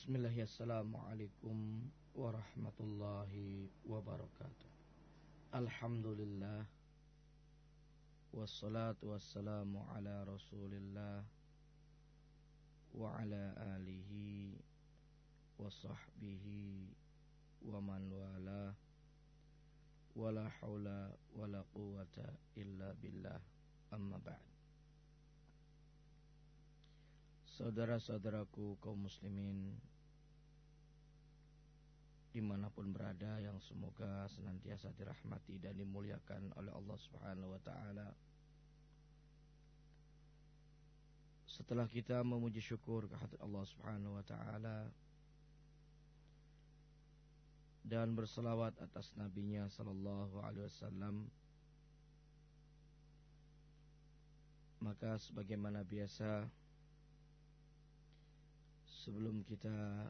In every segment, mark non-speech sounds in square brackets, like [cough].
بسم الله السلام عليكم ورحمة الله وبركاته. الحمد لله والصلاة والسلام على رسول الله وعلى آله وصحبه ومن والاه. ولا حول ولا قوة إلا بالله. أما بعد. Saudara-saudaraku kaum muslimin di mana pun berada yang semoga senantiasa dirahmati dan dimuliakan oleh Allah Subhanahu wa taala. Setelah kita memuji syukur kehadirat Allah Subhanahu wa taala dan berselawat atas nabinya sallallahu alaihi wasallam maka sebagaimana biasa sebelum kita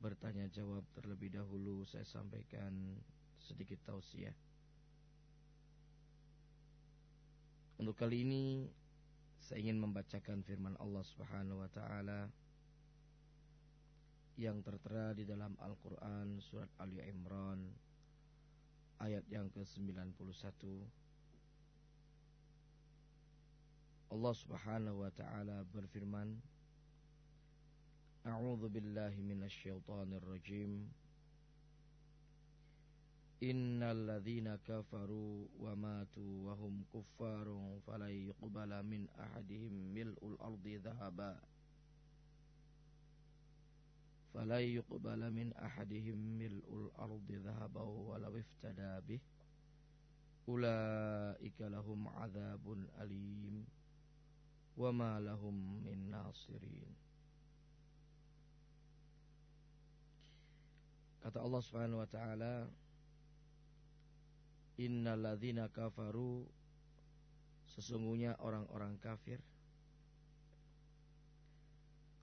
bertanya jawab terlebih dahulu saya sampaikan sedikit tausiah. Untuk kali ini saya ingin membacakan firman Allah Subhanahu wa taala yang tertera di dalam Al-Qur'an surat Ali Imran ayat yang ke-91. Allah Subhanahu wa taala berfirman أعوذ بالله من الشيطان الرجيم. إن الذين كفروا وماتوا وهم كفار فلن يقبل من أحدهم ملء الأرض ذهبا. فلن يقبل من أحدهم ملء الأرض ذهبا ولو افتدى به. أولئك لهم عذاب أليم. وما لهم من ناصرين. Kata Allah Subhanahu wa taala, "Innalladzina kafaru" Sesungguhnya orang-orang kafir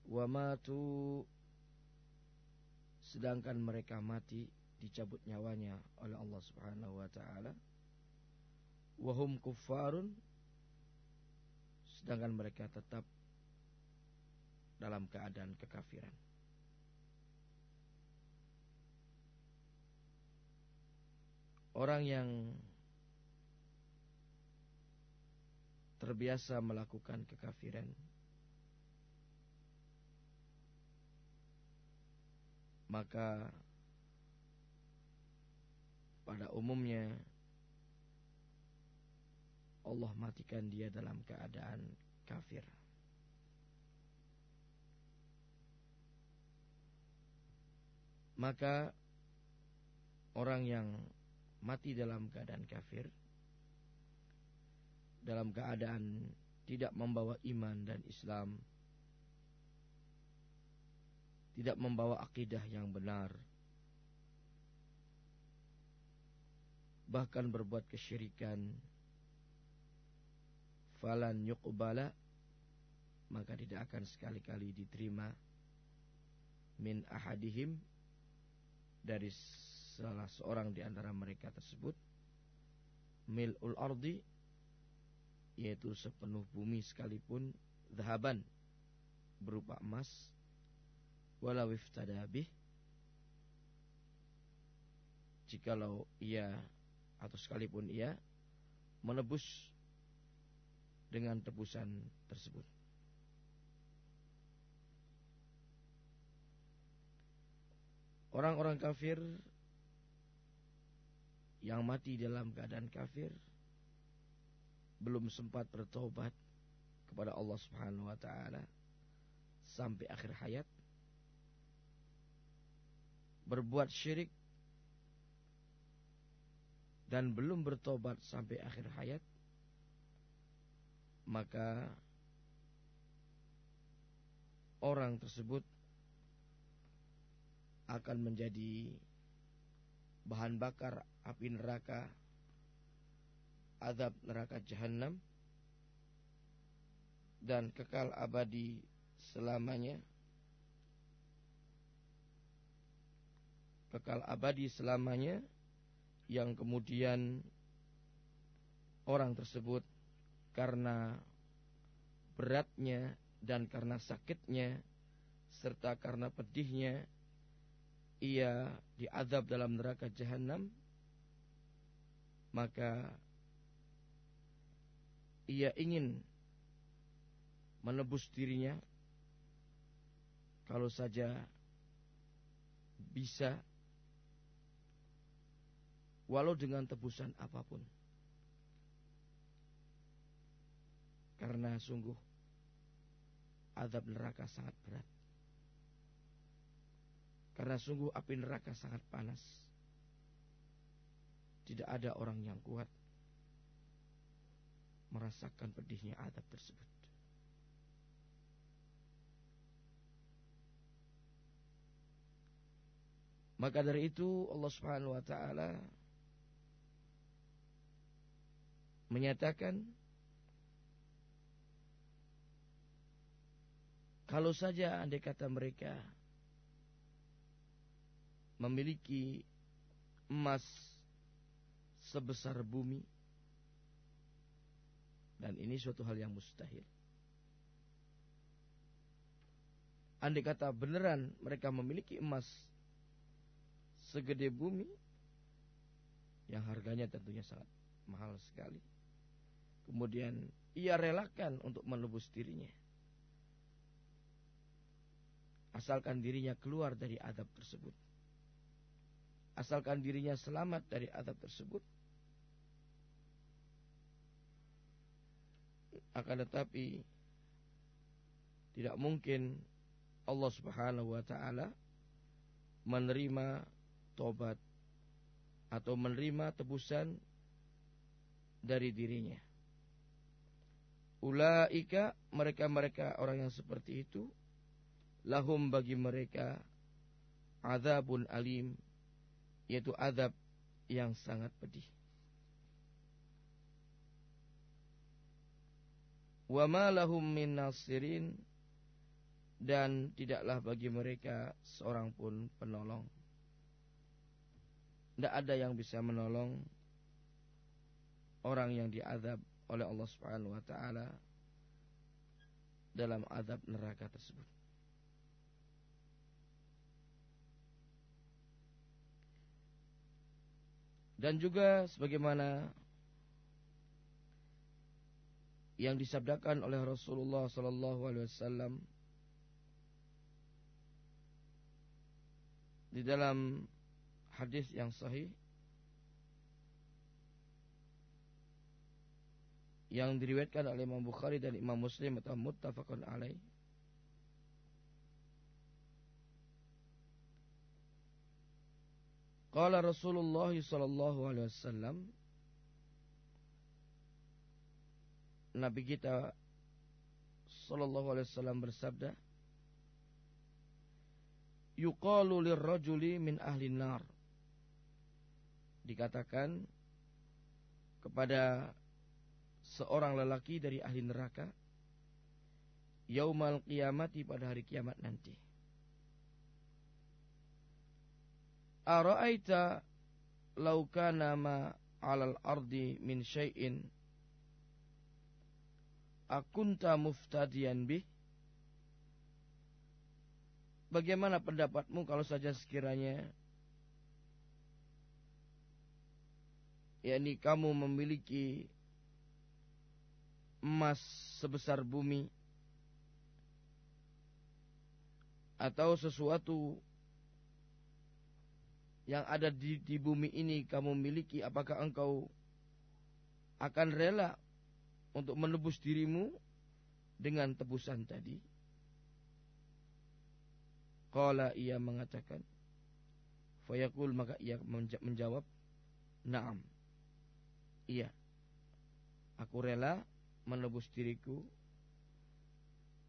wa matu sedangkan mereka mati dicabut nyawanya oleh Allah Subhanahu wa taala wahum kuffarun sedangkan mereka tetap dalam keadaan kekafiran Orang yang terbiasa melakukan kekafiran maka pada umumnya Allah matikan dia dalam keadaan kafir. Maka orang yang mati dalam keadaan kafir, dalam keadaan tidak membawa iman dan Islam, tidak membawa akidah yang benar, bahkan berbuat kesyirikan, falan yuqbala maka tidak akan sekali-kali diterima min ahadihim dari salah seorang di antara mereka tersebut mil'ul ardi yaitu sepenuh bumi sekalipun zahaban berupa emas walau iftadabih jikalau ia atau sekalipun ia menebus dengan tebusan tersebut. Orang-orang kafir yang mati dalam keadaan kafir belum sempat bertobat kepada Allah Subhanahu wa taala sampai akhir hayat berbuat syirik dan belum bertobat sampai akhir hayat maka orang tersebut akan menjadi bahan bakar api neraka azab neraka jahanam dan kekal abadi selamanya. Kekal abadi selamanya yang kemudian orang tersebut karena beratnya dan karena sakitnya serta karena pedihnya ia diadab dalam neraka jahanam maka ia ingin menebus dirinya kalau saja bisa walau dengan tebusan apa pun. Karena sungguh azab neraka sangat berat karena sungguh api neraka sangat panas tidak ada orang yang kuat merasakan pedihnya adab tersebut. Maka dari itu Allah Subhanahu wa taala menyatakan kalau saja andai kata mereka memiliki emas sebesar bumi dan ini suatu hal yang mustahil. Andai kata beneran mereka memiliki emas segede bumi yang harganya tentunya sangat mahal sekali. Kemudian ia relakan untuk menebus dirinya. Asalkan dirinya keluar dari adab tersebut. Asalkan dirinya selamat dari adab tersebut akan tetapi tidak mungkin Allah Subhanahu wa taala menerima tobat atau menerima tebusan dari dirinya. Ulaika mereka-mereka orang yang seperti itu lahum bagi mereka azabun alim yaitu azab yang sangat pedih. wa ma lahum min nasirin dan tidaklah bagi mereka seorang pun penolong. Tidak ada yang bisa menolong orang yang diadab oleh Allah Subhanahu wa taala dalam adab neraka tersebut. Dan juga sebagaimana yang disabdakan oleh Rasulullah sallallahu alaihi wasallam di dalam hadis yang sahih yang diriwayatkan oleh Imam Bukhari dan Imam Muslim atau muttafaqun alaih Qala Rasulullah sallallahu alaihi wasallam Nabi kita sallallahu alaihi wasallam bersabda yuqalu lirrajuli min ahli nar. Dikatakan kepada seorang lelaki dari ahli neraka yaumal qiyamati pada hari kiamat nanti Ara'aita law kana ma 'alal ardi min syai'in akunta muftadiyan bih? Bagaimana pendapatmu kalau saja sekiranya yakni kamu memiliki emas sebesar bumi atau sesuatu yang ada di, di bumi ini kamu miliki apakah engkau akan rela untuk menebus dirimu dengan tebusan tadi? Kala ia mengatakan, Fayaqul maka ia menjawab, Naam. Iya. Aku rela menebus diriku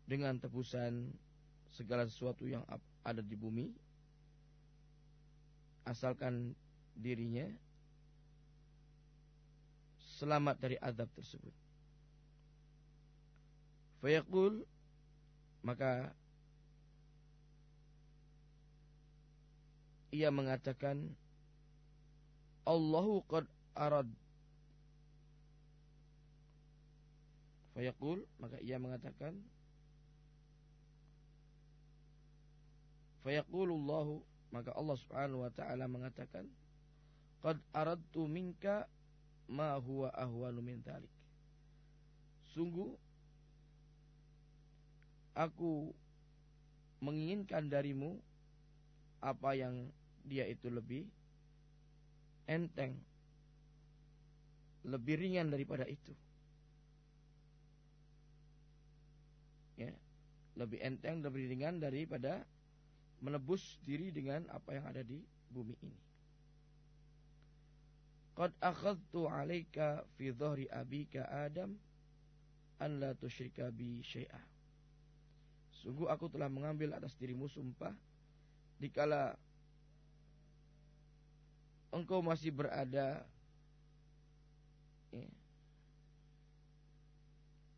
dengan tebusan segala sesuatu yang ada di bumi asalkan dirinya selamat dari azab tersebut. Fayaqul maka ia mengatakan Allahu qad arad Fayaqul maka ia mengatakan Fayaqulullahu maka Allah Subhanahu wa taala mengatakan qad aradtu minka ma huwa ahwanu min dhalik. Sungguh aku menginginkan darimu apa yang dia itu lebih enteng, lebih ringan daripada itu. Ya, lebih enteng, lebih ringan daripada menebus diri dengan apa yang ada di bumi ini. Qad akhadtu 'alaika fi dhahri abika Adam an la tusyrika bi syai'ah. Sungguh aku telah mengambil atas dirimu sumpah dikala engkau masih berada ya,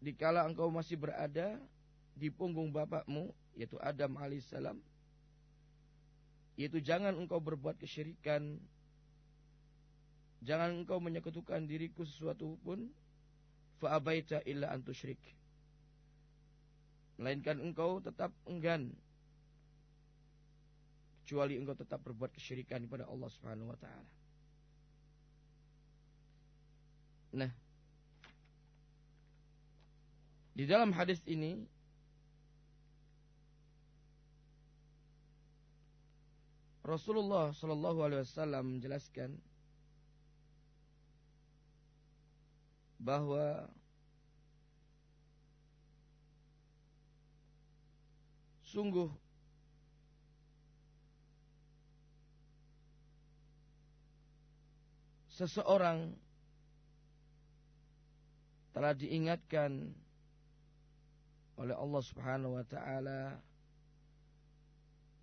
dikala engkau masih berada di punggung bapakmu yaitu Adam alaihissalam yaitu jangan engkau berbuat kesyirikan jangan engkau menyekutukan diriku sesuatu pun fa'abaita illa antusyrik Melainkan engkau tetap enggan. Kecuali engkau tetap berbuat kesyirikan kepada Allah Subhanahu wa taala. Nah, di dalam hadis ini Rasulullah Shallallahu Alaihi Wasallam menjelaskan bahwa Sungguh seseorang telah diingatkan oleh Allah Subhanahu wa taala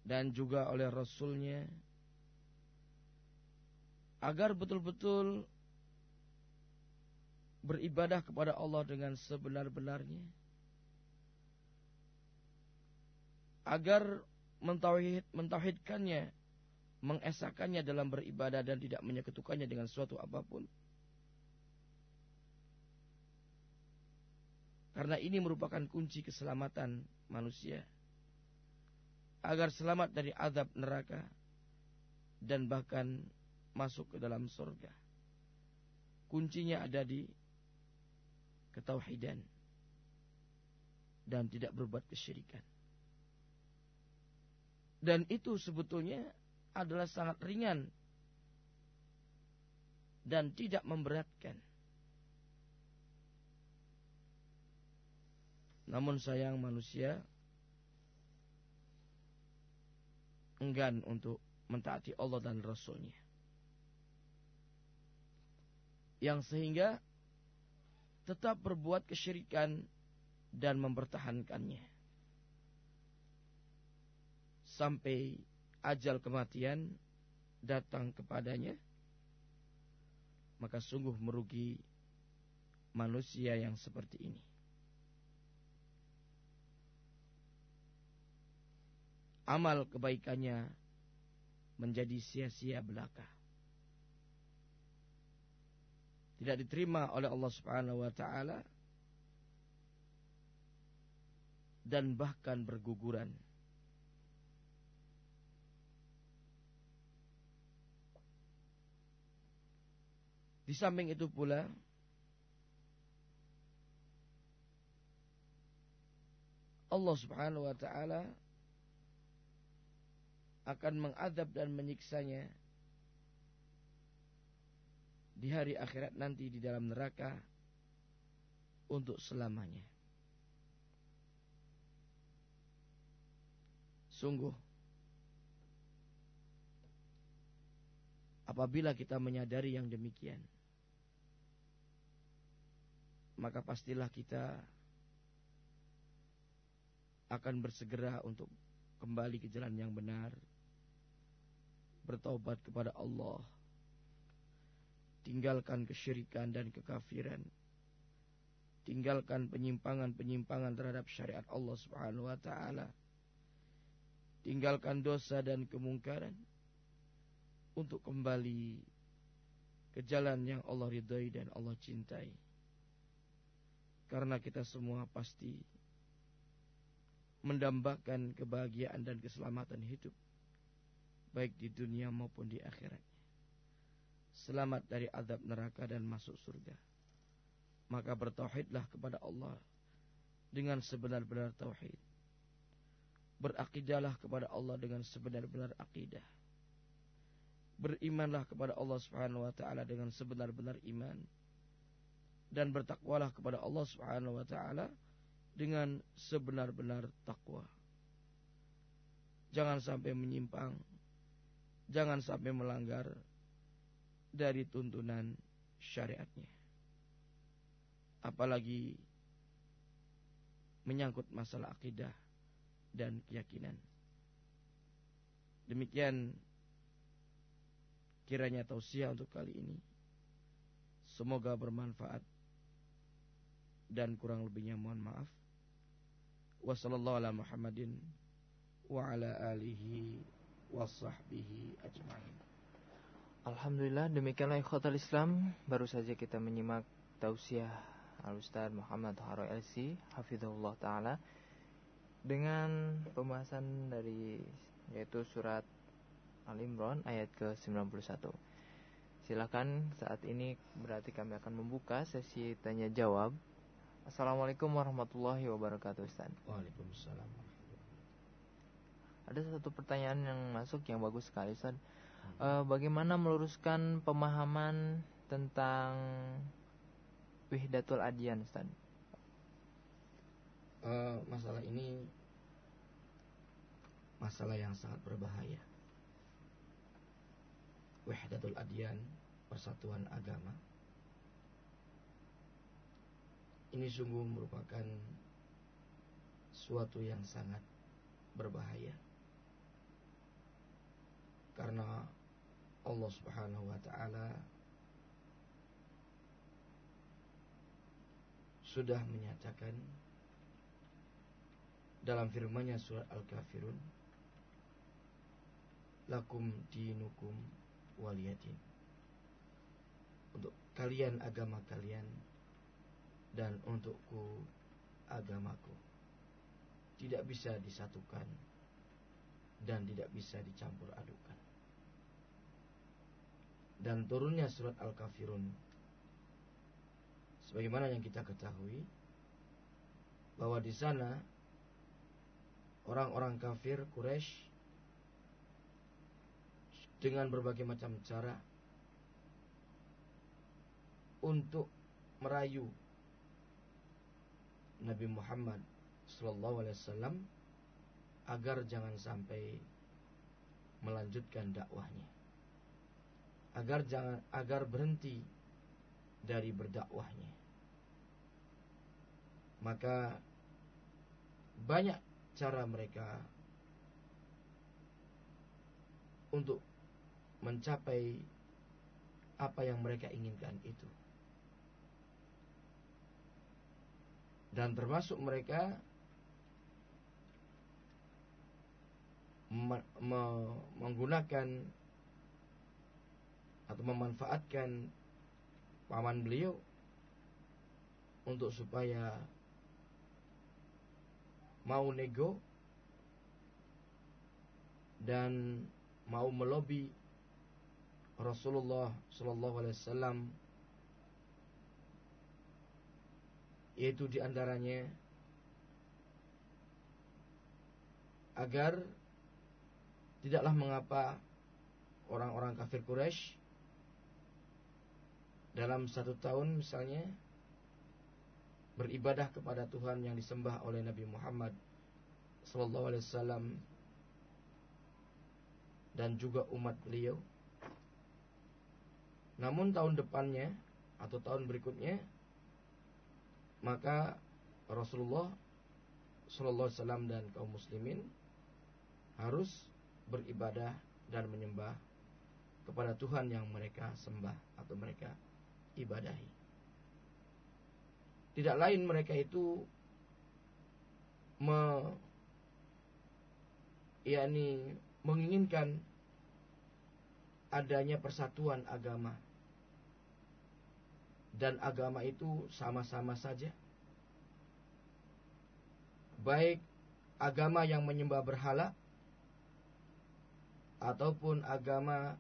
dan juga oleh rasulnya agar betul-betul beribadah kepada Allah dengan sebenar-benarnya agar mentauhid, mentauhidkannya, mengesakannya dalam beribadah dan tidak menyekutukannya dengan suatu apa pun. Karena ini merupakan kunci keselamatan manusia. Agar selamat dari azab neraka dan bahkan masuk ke dalam surga. Kuncinya ada di ketauhidan dan tidak berbuat kesyirikan. Dan itu sebetulnya adalah sangat ringan dan tidak memberatkan. Namun sayang manusia enggan untuk mentaati Allah dan Rasulnya. Yang sehingga tetap berbuat kesyirikan dan mempertahankannya sampai ajal kematian datang kepadanya, maka sungguh merugi manusia yang seperti ini. Amal kebaikannya menjadi sia-sia belaka. Tidak diterima oleh Allah Subhanahu wa taala dan bahkan berguguran. Di samping itu pula Allah Subhanahu wa taala akan mengadab dan menyiksanya di hari akhirat nanti di dalam neraka untuk selamanya. Sungguh apabila kita menyadari yang demikian maka pastilah kita akan bersegera untuk kembali ke jalan yang benar, bertobat kepada Allah, tinggalkan kesyirikan dan kekafiran, tinggalkan penyimpangan-penyimpangan terhadap syariat Allah Subhanahu wa taala, tinggalkan dosa dan kemungkaran untuk kembali ke jalan yang Allah ridhai dan Allah cintai. Karena kita semua pasti mendambakan kebahagiaan dan keselamatan hidup baik di dunia maupun di akhiratnya. Selamat dari azab neraka dan masuk surga. Maka bertauhidlah kepada Allah dengan sebenar-benar tauhid. Berakidahlah kepada Allah dengan sebenar-benar akidah. Berimanlah kepada Allah Subhanahu wa taala dengan sebenar-benar iman dan bertakwalah kepada Allah Subhanahu wa taala dengan sebenar-benar takwa. Jangan sampai menyimpang, jangan sampai melanggar dari tuntunan syariatnya. Apalagi menyangkut masalah akidah dan keyakinan. Demikian kiranya tausiah untuk kali ini. Semoga bermanfaat dan kurang lebihnya mohon maaf. Wassallallahu ala Muhammadin ajma'in. Alhamdulillah demikianlah ikhwatal Islam baru saja kita menyimak tausiah Al Ustaz Muhammad Haro LC hafizahullah taala dengan pembahasan dari yaitu surat Al Imran ayat ke-91. Silakan saat ini berarti kami akan membuka sesi tanya jawab Assalamualaikum warahmatullahi wabarakatuh Ustaz Waalaikumsalam Ada satu pertanyaan yang masuk yang bagus sekali Ustaz hmm. e, Bagaimana meluruskan pemahaman tentang Wihdatul Adian Ustaz e, Masalah ini Masalah yang sangat berbahaya Wihdatul Adian Persatuan agama ini sungguh merupakan suatu yang sangat berbahaya. Karena Allah Subhanahu wa taala sudah menyatakan dalam firman-Nya surat Al-Kafirun lakum dinukum waliyadin untuk kalian agama kalian dan untukku agamaku tidak bisa disatukan dan tidak bisa dicampur adukan. Dan turunnya surat Al-Kafirun. Sebagaimana yang kita ketahui bahwa di sana orang-orang kafir Quraisy dengan berbagai macam cara untuk merayu Nabi Muhammad Wasallam agar jangan sampai melanjutkan dakwahnya, agar jangan agar berhenti dari berdakwahnya. Maka banyak cara mereka untuk mencapai apa yang mereka inginkan itu. dan termasuk mereka menggunakan atau memanfaatkan paman beliau untuk supaya mau nego dan mau melobi Rasulullah Shallallahu Alaihi Wasallam yaitu di antaranya agar tidaklah mengapa orang-orang kafir Quraisy dalam satu tahun misalnya beribadah kepada Tuhan yang disembah oleh Nabi Muhammad wasallam dan juga umat beliau. Namun tahun depannya atau tahun berikutnya maka Rasulullah Wasallam dan kaum muslimin harus beribadah dan menyembah kepada Tuhan yang mereka sembah atau mereka ibadahi. Tidak lain mereka itu me, yakni menginginkan adanya persatuan agama dan agama itu sama-sama saja. Baik agama yang menyembah berhala ataupun agama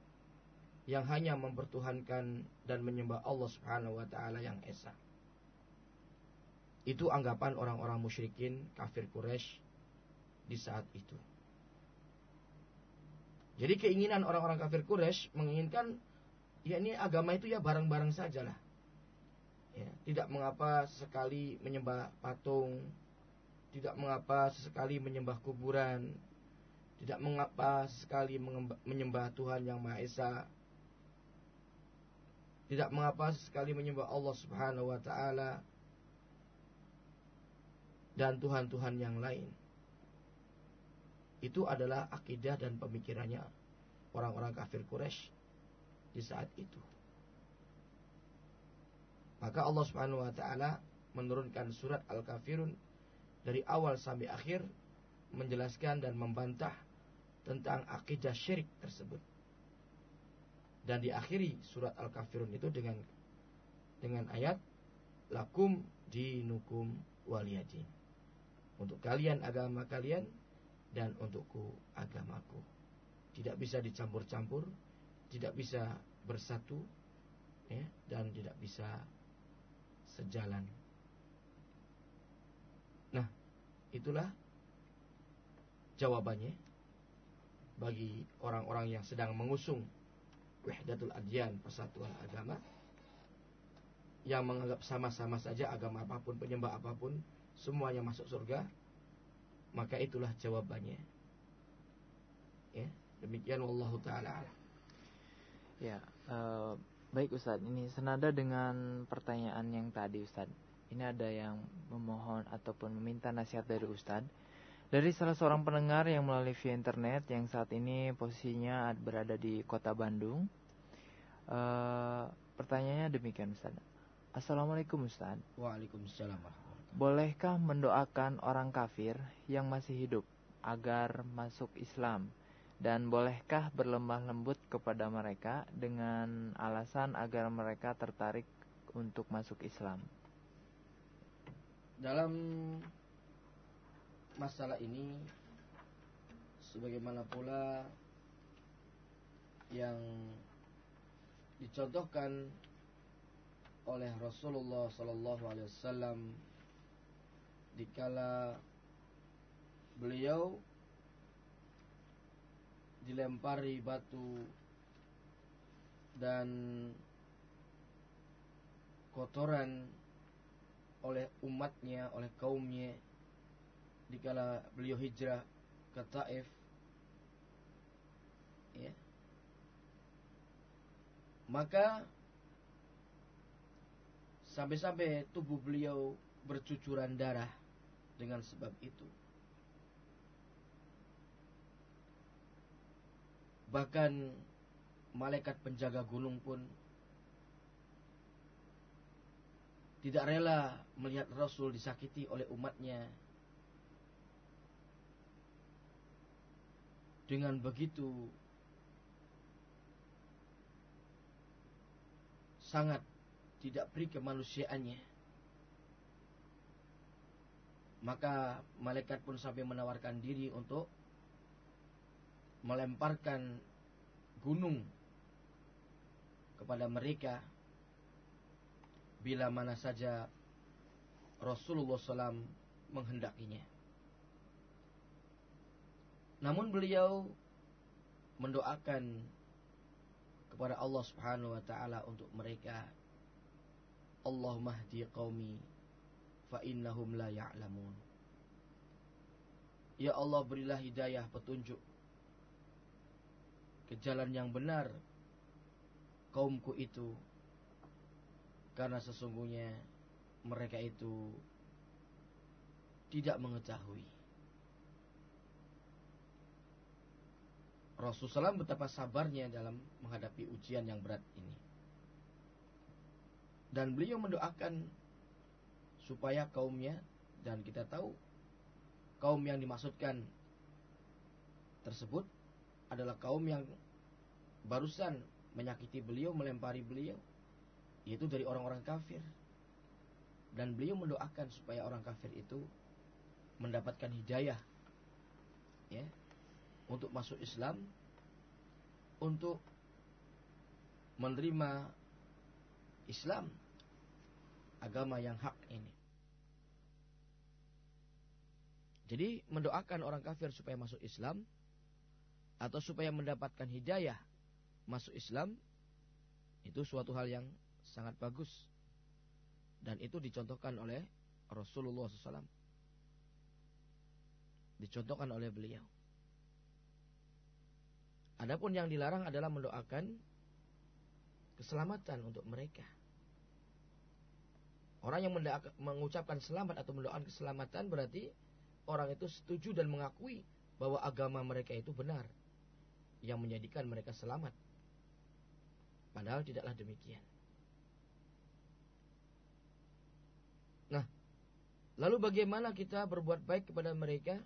yang hanya mempertuhankan dan menyembah Allah Subhanahu wa taala yang esa. Itu anggapan orang-orang musyrikin kafir Quraisy di saat itu. Jadi keinginan orang-orang kafir Quraisy menginginkan ya ini agama itu ya bareng-bareng sajalah. Ya, tidak mengapa sekali menyembah patung, tidak mengapa sesekali menyembah kuburan, tidak mengapa sekali menyembah Tuhan yang Maha Esa, tidak mengapa sekali menyembah Allah Subhanahu wa taala dan tuhan-tuhan yang lain itu adalah akidah dan pemikirannya orang-orang kafir Quraisy di saat itu. Maka Allah Subhanahu wa taala menurunkan surat Al-Kafirun dari awal sampai akhir menjelaskan dan membantah tentang akidah syirik tersebut. Dan diakhiri surat Al-Kafirun itu dengan dengan ayat lakum dinukum waliyadin. Untuk kalian agama kalian dan untukku agamaku. Tidak bisa dicampur-campur, tidak bisa bersatu, ya, dan tidak bisa sejalan. Nah, itulah jawabannya bagi orang-orang yang sedang mengusung wahdatul adyan, persatuan agama yang menganggap sama-sama saja agama apa pun, penyembah apa pun, semuanya masuk surga maka itulah jawabannya. Ya, demikian wallahu taala. Ya, uh, baik Ustadz, ini senada dengan pertanyaan yang tadi Ustadz. Ini ada yang memohon ataupun meminta nasihat dari Ustadz dari salah seorang pendengar yang melalui via internet yang saat ini posisinya berada di kota Bandung. Uh, pertanyaannya demikian Ustaz. Assalamualaikum Ustaz. Waalaikumsalam Bolehkah mendoakan orang kafir yang masih hidup agar masuk Islam? Dan bolehkah berlemah lembut kepada mereka dengan alasan agar mereka tertarik untuk masuk Islam? Dalam masalah ini sebagaimana pula yang dicontohkan oleh Rasulullah sallallahu alaihi wasallam dikala beliau dilempari batu dan kotoran oleh umatnya, oleh kaumnya dikala beliau hijrah ke Taif ya maka sampai-sampai tubuh beliau bercucuran darah dengan sebab itu. Bahkan malaikat penjaga gunung pun tidak rela melihat Rasul disakiti oleh umatnya. Dengan begitu sangat tidak beri kemanusiaannya maka malaikat pun sampai menawarkan diri untuk melemparkan gunung kepada mereka bila mana saja Rasulullah SAW menghendakinya. Namun beliau mendoakan kepada Allah Subhanahu wa taala untuk mereka Allahumma hdi qaumi fa innahum la ya'lamun. Ya Allah berilah hidayah petunjuk ke jalan yang benar kaumku itu karena sesungguhnya mereka itu tidak mengetahui. Rasulullah SAW betapa sabarnya dalam menghadapi ujian yang berat ini. Dan beliau mendoakan supaya kaumnya dan kita tahu kaum yang dimaksudkan tersebut adalah kaum yang barusan menyakiti beliau, melempari beliau, yaitu dari orang-orang kafir. Dan beliau mendoakan supaya orang kafir itu mendapatkan hidayah ya untuk masuk Islam untuk menerima Islam agama yang hak ini. Jadi mendoakan orang kafir supaya masuk Islam atau supaya mendapatkan hidayah masuk Islam itu suatu hal yang sangat bagus dan itu dicontohkan oleh Rasulullah SAW. Dicontohkan oleh beliau. Adapun yang dilarang adalah mendoakan keselamatan untuk mereka. Orang yang mengucapkan selamat atau mendoakan keselamatan berarti orang itu setuju dan mengakui bahwa agama mereka itu benar yang menjadikan mereka selamat. Padahal tidaklah demikian. Nah, lalu bagaimana kita berbuat baik kepada mereka?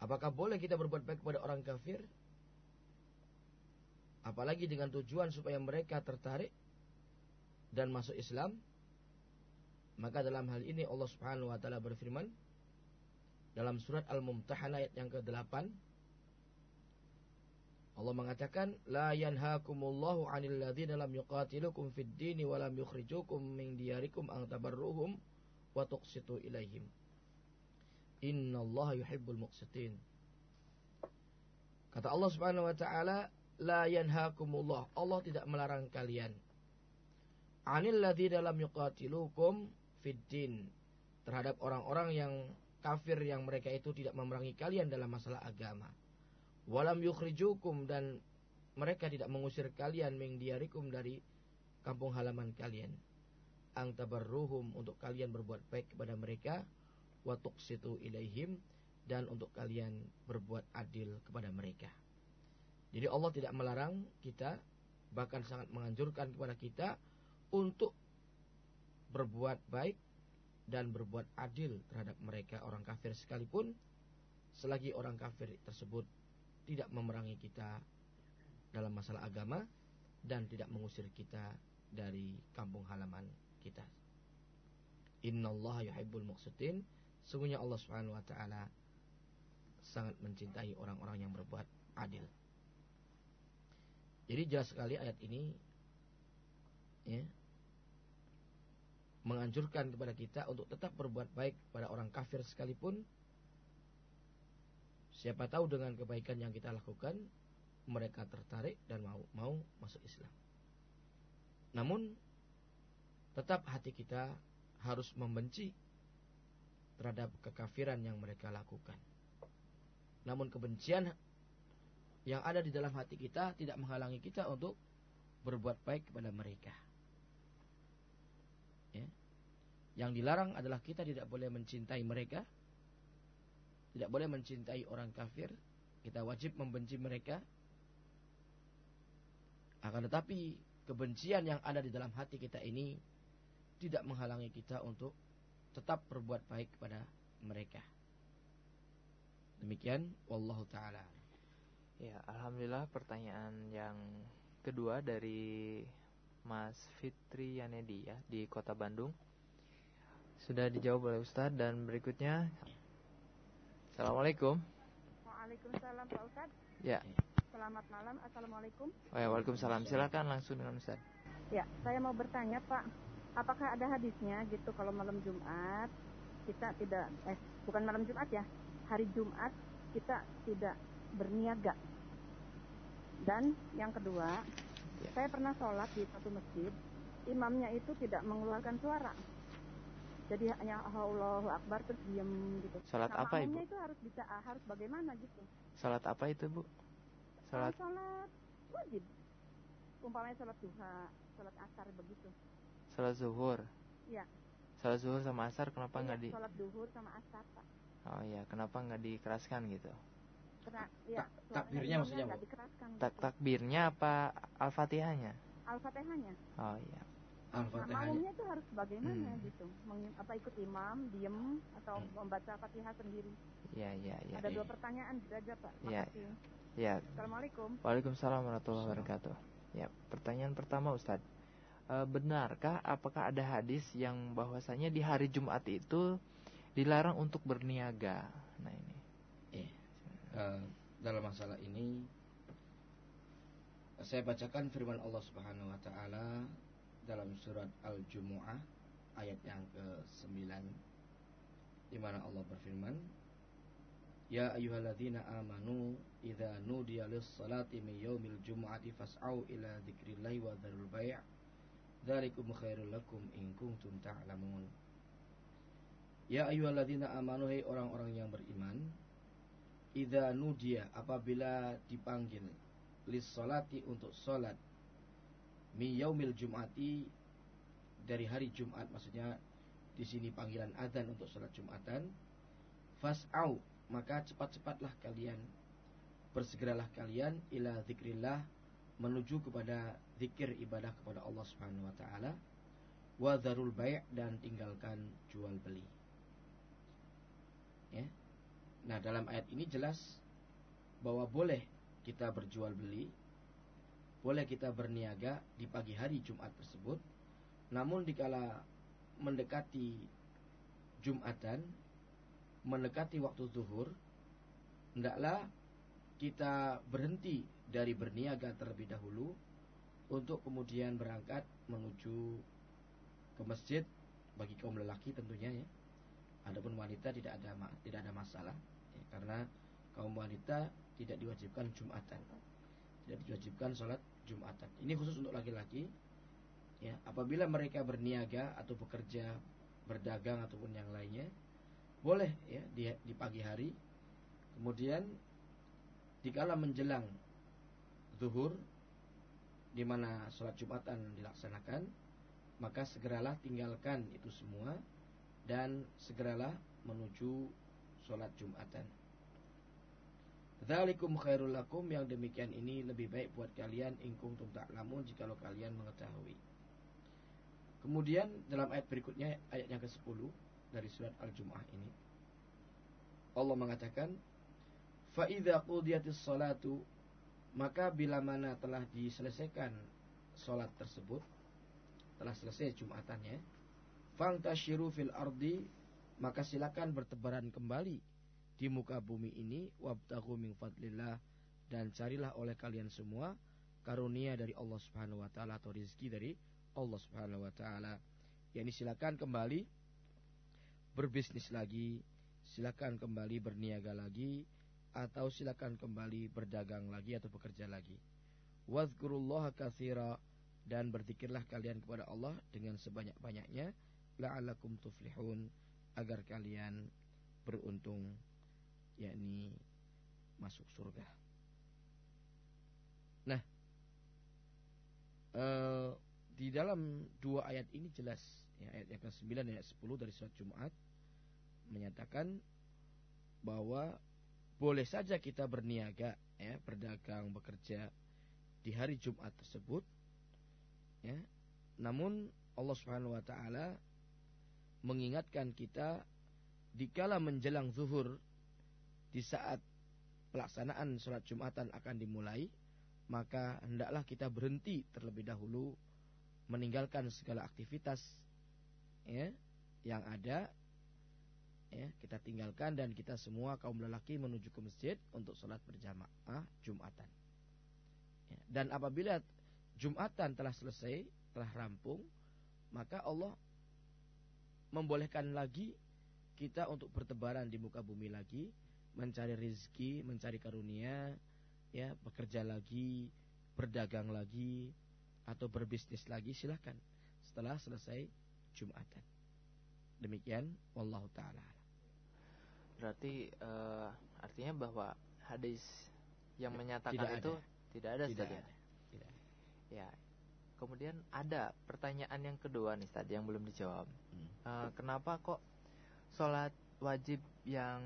Apakah boleh kita berbuat baik kepada orang kafir? Apalagi dengan tujuan supaya mereka tertarik dan masuk Islam? Maka dalam hal ini Allah Subhanahu wa taala berfirman dalam surat Al-Mumtahanah ayat yang ke-8 Allah mengatakan la yanhaakumullahu 'anil ladzina lam yuqatilukum fid dini wa lam yukhrijukum min diyarikum an tabarruhum wa tuqsitu ilaihim. Innallaha yuhibbul muqsitin. Kata Allah Subhanahu wa taala, la yanhaakumullah. Allah tidak melarang kalian. 'Anil ladzina lam yuqatilukum fid din. Terhadap orang-orang yang kafir yang mereka itu tidak memerangi kalian dalam masalah agama walam yukhrijukum dan mereka tidak mengusir kalian ming diarikum dari kampung halaman kalian ang untuk kalian berbuat baik kepada mereka wa tuqsitu ilaihim dan untuk kalian berbuat adil kepada mereka. Jadi Allah tidak melarang kita bahkan sangat menganjurkan kepada kita untuk berbuat baik dan berbuat adil terhadap mereka orang kafir sekalipun selagi orang kafir tersebut tidak memerangi kita dalam masalah agama dan tidak mengusir kita dari kampung halaman kita. Innallaha yuhibbul muqsitin. Sungguhnya Allah Subhanahu wa taala sangat mencintai orang-orang yang berbuat adil. Jadi jelas sekali ayat ini ya menganjurkan kepada kita untuk tetap berbuat baik pada orang kafir sekalipun Siapa tahu dengan kebaikan yang kita lakukan mereka tertarik dan mau mau masuk Islam. Namun tetap hati kita harus membenci terhadap kekafiran yang mereka lakukan. Namun kebencian yang ada di dalam hati kita tidak menghalangi kita untuk berbuat baik kepada mereka. Ya. Yang dilarang adalah kita tidak boleh mencintai mereka tidak boleh mencintai orang kafir. Kita wajib membenci mereka. Akan tetapi kebencian yang ada di dalam hati kita ini tidak menghalangi kita untuk tetap berbuat baik kepada mereka. Demikian wallahu taala. Ya, alhamdulillah pertanyaan yang kedua dari Mas Fitri Yanedi ya di Kota Bandung sudah dijawab oleh Ustadz dan berikutnya Assalamualaikum. Waalaikumsalam Pak Ustaz. Ya. Selamat malam. Assalamualaikum. Oh ya, Waalaikumsalam. Silakan langsung dengan Ustaz. Ya, saya mau bertanya Pak, apakah ada hadisnya gitu kalau malam Jumat kita tidak eh bukan malam Jumat ya, hari Jumat kita tidak berniaga. Dan yang kedua, ya. saya pernah sholat di satu masjid, imamnya itu tidak mengeluarkan suara jadi hanya Allahu Akbar terus diam gitu. Salat nah, apa ibu? itu harus bisa harus bagaimana gitu. Salat apa itu bu? Salat. Salat wajib. Umpamanya salat duha, salat asar begitu. Salat zuhur. Iya. Salat zuhur sama asar kenapa iya, nggak di? Salat zuhur sama asar pak. Oh iya, kenapa nggak dikeraskan gitu? Karena, ya, takbirnya maksudnya bu? Tak gitu. takbirnya apa al-fatihahnya? Al-fatihahnya. Oh iya. Al-Fatihah. Nah, itu harus bagaimana hmm. gitu? Meng, apa ikut imam, diem atau hmm. membaca Fatihah sendiri? Iya, iya, iya. Ada ya. dua pertanyaan saja, Pak. Iya. Ya. Assalamualaikum. Waalaikumsalam warahmatullahi wabarakatuh. Ya, pertanyaan pertama Ustadz. E, benarkah apakah ada hadis yang bahwasanya di hari Jumat itu dilarang untuk berniaga? Nah, ini. uh, dalam masalah ini saya bacakan firman Allah Subhanahu wa taala dalam surat Al-Jumu'ah ayat yang ke-9 di mana Allah berfirman Ya ayyuhalladzina amanu idza nudiya lis-salati min yaumil jumu'ati fas'au ila dzikrillahi wa dzarul bai' dzalikum khairul lakum in kuntum ta'lamun. Ya ayyuhalladzina amanu hai orang-orang yang beriman idza nudiya apabila dipanggil lis-salati untuk salat min yaumil jumu'ati dari hari Jumat maksudnya di sini panggilan adzan untuk salat Jumatan fas'au maka cepat-cepatlah kalian bersegeralah kalian ila zikrillah menuju kepada zikir ibadah kepada Allah Subhanahu wa taala wa dzarul bai' dan tinggalkan jual beli. Ya. Nah, dalam ayat ini jelas bahwa boleh kita berjual beli, boleh kita berniaga di pagi hari Jumat tersebut. Namun dikala mendekati Jumatan mendekati waktu zuhur, hendaklah kita berhenti dari berniaga terlebih dahulu untuk kemudian berangkat menuju ke masjid bagi kaum lelaki tentunya ya. Adapun wanita tidak ada tidak ada masalah ya, karena kaum wanita tidak diwajibkan jumatan. Tidak diwajibkan sholat jumatan. Ini khusus untuk laki-laki. Ya, apabila mereka berniaga atau bekerja, berdagang ataupun yang lainnya, boleh ya di, di pagi hari. Kemudian dikala menjelang zuhur di mana sholat Jumatan dilaksanakan, maka segeralah tinggalkan itu semua dan segeralah menuju sholat Jumatan. Dzalikum khairul lakum yang demikian ini lebih baik buat kalian ingkung tak lamun jikalau kalian mengetahui. Kemudian dalam ayat berikutnya ayat yang ke-10 dari surat Al-Jumu'ah ini. Allah mengatakan, "Fa idza qudiyatis salatu" maka bila mana telah diselesaikan salat tersebut, telah selesai Jumatannya, fangtashiru fil ardi, maka silakan bertebaran kembali di muka bumi ini wabtaghu min fadlillah dan carilah oleh kalian semua karunia dari Allah Subhanahu wa taala atau rezeki dari Allah Subhanahu wa taala. Yani silakan kembali berbisnis lagi, silakan kembali berniaga lagi, atau silakan kembali berdagang lagi atau bekerja lagi. Wazkurullah katsira dan berzikirlah kalian kepada Allah dengan sebanyak-banyaknya la'allakum tuflihun agar kalian beruntung yakni masuk surga. Nah, uh, di dalam dua ayat ini jelas ya, ayat yang ke-9 dan ayat 10 dari surat Jumat menyatakan bahwa boleh saja kita berniaga ya, berdagang, bekerja di hari Jumat tersebut ya. Namun Allah Subhanahu wa taala mengingatkan kita dikala menjelang zuhur di saat pelaksanaan sholat Jumatan akan dimulai maka hendaklah kita berhenti terlebih dahulu meninggalkan segala aktivitas ya yang ada ya kita tinggalkan dan kita semua kaum lelaki menuju ke masjid untuk sholat berjamaah Jumatan. Ya, dan apabila Jumatan telah selesai, telah rampung, maka Allah membolehkan lagi kita untuk bertebaran di muka bumi lagi, mencari rezeki, mencari karunia, ya bekerja lagi, berdagang lagi, atau berbisnis lagi silahkan setelah selesai Jumatan. Demikian wallahu taala. Berarti uh, artinya bahwa hadis yang ya, menyatakan tidak itu ada. tidak ada tidak ada. Tidak. Ya. Kemudian ada pertanyaan yang kedua nih tadi yang belum dijawab. Hmm. Uh, kenapa kok sholat wajib yang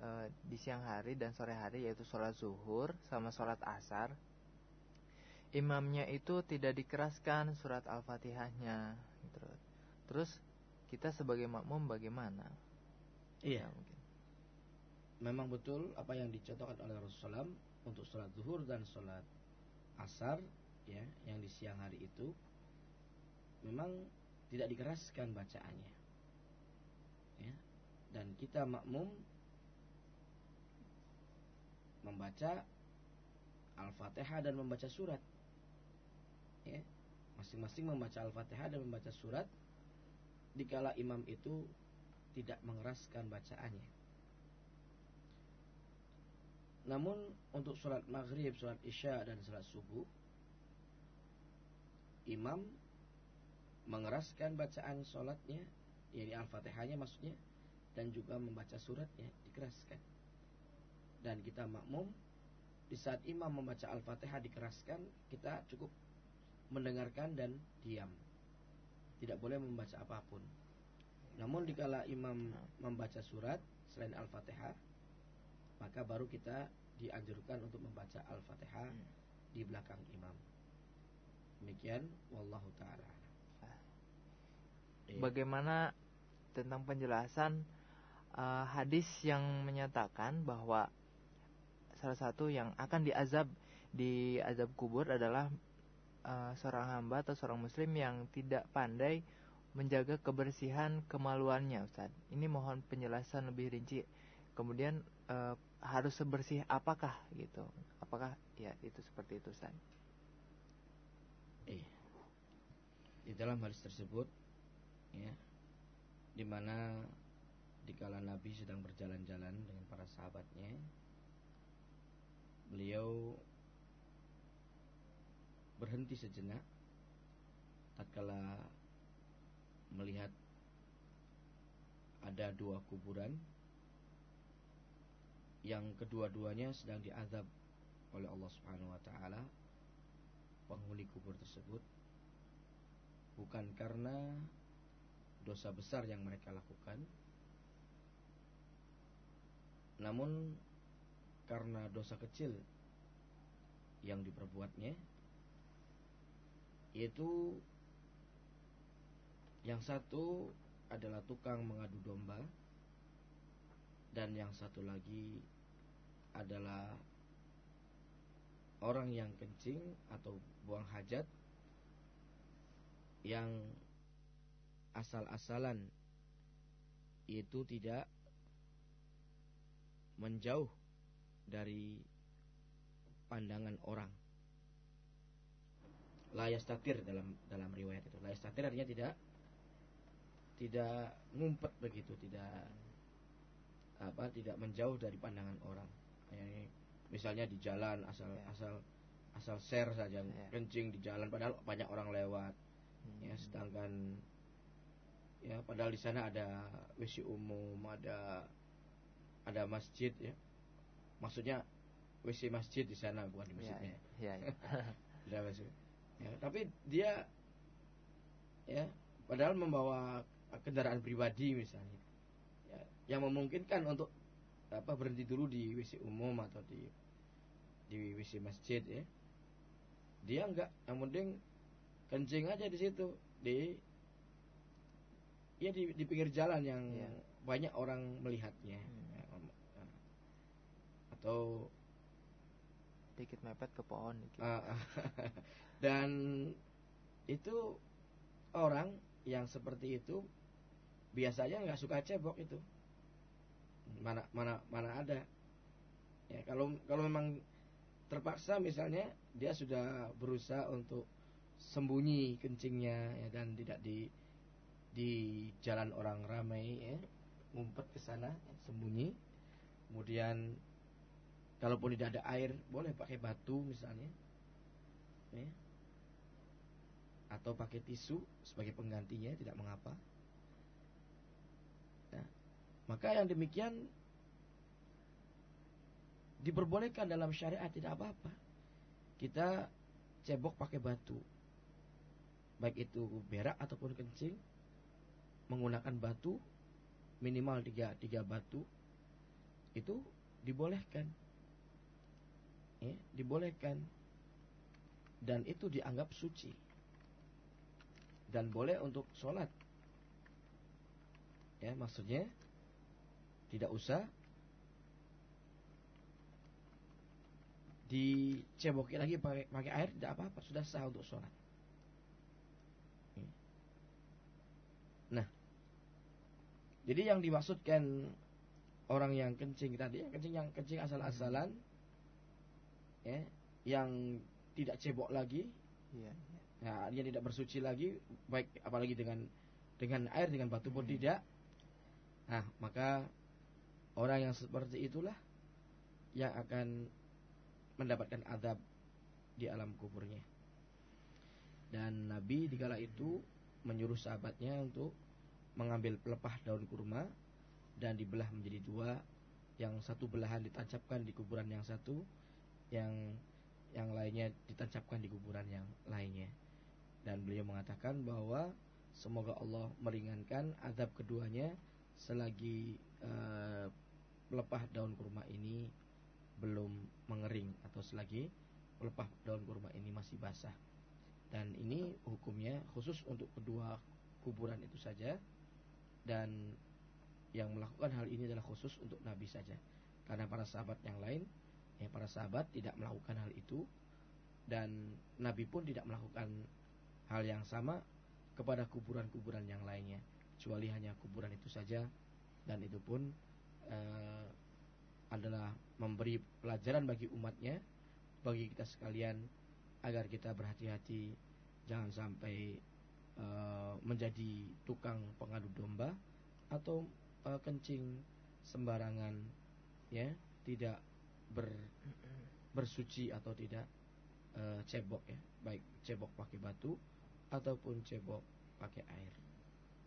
uh, di siang hari dan sore hari yaitu sholat zuhur sama sholat asar imamnya itu tidak dikeraskan surat Al-Fatihahnya gitu. Terus kita sebagai makmum bagaimana? Iya, ya. Memang betul apa yang dicontohkan oleh Rasulullah untuk sholat zuhur dan sholat asar ya yang di siang hari itu memang tidak dikeraskan bacaannya. Ya. Dan kita makmum membaca Al-Fatihah dan membaca surat. Ya, masing-masing membaca Al-Fatihah dan membaca surat dikala imam itu tidak mengeraskan bacaannya. Namun untuk sholat maghrib, sholat isya dan sholat subuh Imam mengeraskan bacaan sholatnya yakni Al-Fatihahnya maksudnya Dan juga membaca suratnya dikeraskan. Dan kita makmum Di saat imam membaca Al-Fatihah dikeraskan Kita cukup mendengarkan dan diam. Tidak boleh membaca apa pun. Namun dikala imam membaca surat Selain Al-Fatihah maka baru kita dianjurkan untuk membaca Al-Fatihah hmm. di belakang imam. Demikian wallahu taala. Iya. Bagaimana tentang penjelasan uh, hadis yang menyatakan bahwa salah satu yang akan diazab di azab kubur adalah uh, seorang hamba atau seorang muslim yang tidak pandai menjaga kebersihan kemaluannya Ustaz. Ini mohon penjelasan lebih rinci. Kemudian uh, harus sebersih apakah gitu? Apakah ya itu seperti itu San? Eh di dalam hadis tersebut ya di mana dikala Nabi sedang berjalan-jalan dengan para sahabatnya beliau berhenti sejenak tatkala melihat ada dua kuburan yang kedua-duanya sedang diazab oleh Allah Subhanahu wa taala penghuni kubur tersebut bukan karena dosa besar yang mereka lakukan namun karena dosa kecil yang diperbuatnya yaitu yang satu adalah tukang mengadu domba dan yang satu lagi adalah orang yang kencing atau buang hajat yang asal-asalan itu tidak menjauh dari pandangan orang. Layastatir dalam dalam riwayat itu. Layastatir artinya tidak tidak ngumpet begitu, tidak apa tidak menjauh dari pandangan orang. Ya, misalnya di jalan asal ya. asal asal share saja ya. kencing di jalan padahal banyak orang lewat. Hmm. Ya sedangkan ya padahal di sana ada WC umum, ada ada masjid ya. Maksudnya WC masjid di sana bukan di masjidnya. Ya, ya. [laughs] ya, ya. ya, tapi dia ya padahal membawa kendaraan pribadi misalnya yang memungkinkan untuk apa berhenti dulu di WC umum atau di di WC masjid ya dia enggak yang penting kencing aja di situ di ya di, di pinggir jalan yang ya. banyak orang melihatnya hmm. Ya, atau dikit mepet ke pohon dikit. Uh, [laughs] dan itu orang yang seperti itu biasanya nggak suka cebok itu mana mana mana ada. Ya kalau kalau memang terpaksa misalnya dia sudah berusaha untuk sembunyi kencingnya ya dan tidak di di jalan orang ramai ya ngumpet ke sana ya, sembunyi. Kemudian kalaupun tidak ada air boleh pakai batu misalnya ya. Atau pakai tisu sebagai penggantinya tidak mengapa maka yang demikian diperbolehkan dalam syariat tidak apa-apa. Kita cebok pakai batu. Baik itu berak ataupun kencing menggunakan batu minimal tiga, tiga batu itu dibolehkan. Ya, dibolehkan dan itu dianggap suci dan boleh untuk sholat ya maksudnya tidak usah diceboki lagi pakai pakai air tidak apa-apa sudah sah untuk sholat. Nah, jadi yang dimaksudkan orang yang kencing tadi, yang kencing yang kencing asal-asalan, ya yang tidak cebok lagi Iya. Nah, dia tidak bersuci lagi, baik apalagi dengan dengan air dengan batu pun tidak. Nah, maka orang yang seperti itulah yang akan mendapatkan adab di alam kuburnya. Dan Nabi dikala itu menyuruh sahabatnya untuk mengambil pelepah daun kurma dan dibelah menjadi dua. Yang satu belahan ditancapkan di kuburan yang satu, yang yang lainnya ditancapkan di kuburan yang lainnya. Dan beliau mengatakan bahwa semoga Allah meringankan adab keduanya selagi uh, pelepah daun kurma ini belum mengering atau selagi pelepah daun kurma ini masih basah. Dan ini hukumnya khusus untuk kedua kuburan itu saja dan yang melakukan hal ini adalah khusus untuk Nabi saja. Karena para sahabat yang lain ya para sahabat tidak melakukan hal itu dan Nabi pun tidak melakukan hal yang sama kepada kuburan-kuburan yang lainnya kecuali hanya kuburan itu saja dan itu pun uh, adalah memberi pelajaran bagi umatnya bagi kita sekalian agar kita berhati-hati jangan sampai uh, menjadi tukang pengadu domba atau uh, kencing sembarangan ya tidak ber, bersuci atau tidak e, cebok ya, baik cebok pakai batu ataupun cebok pakai air.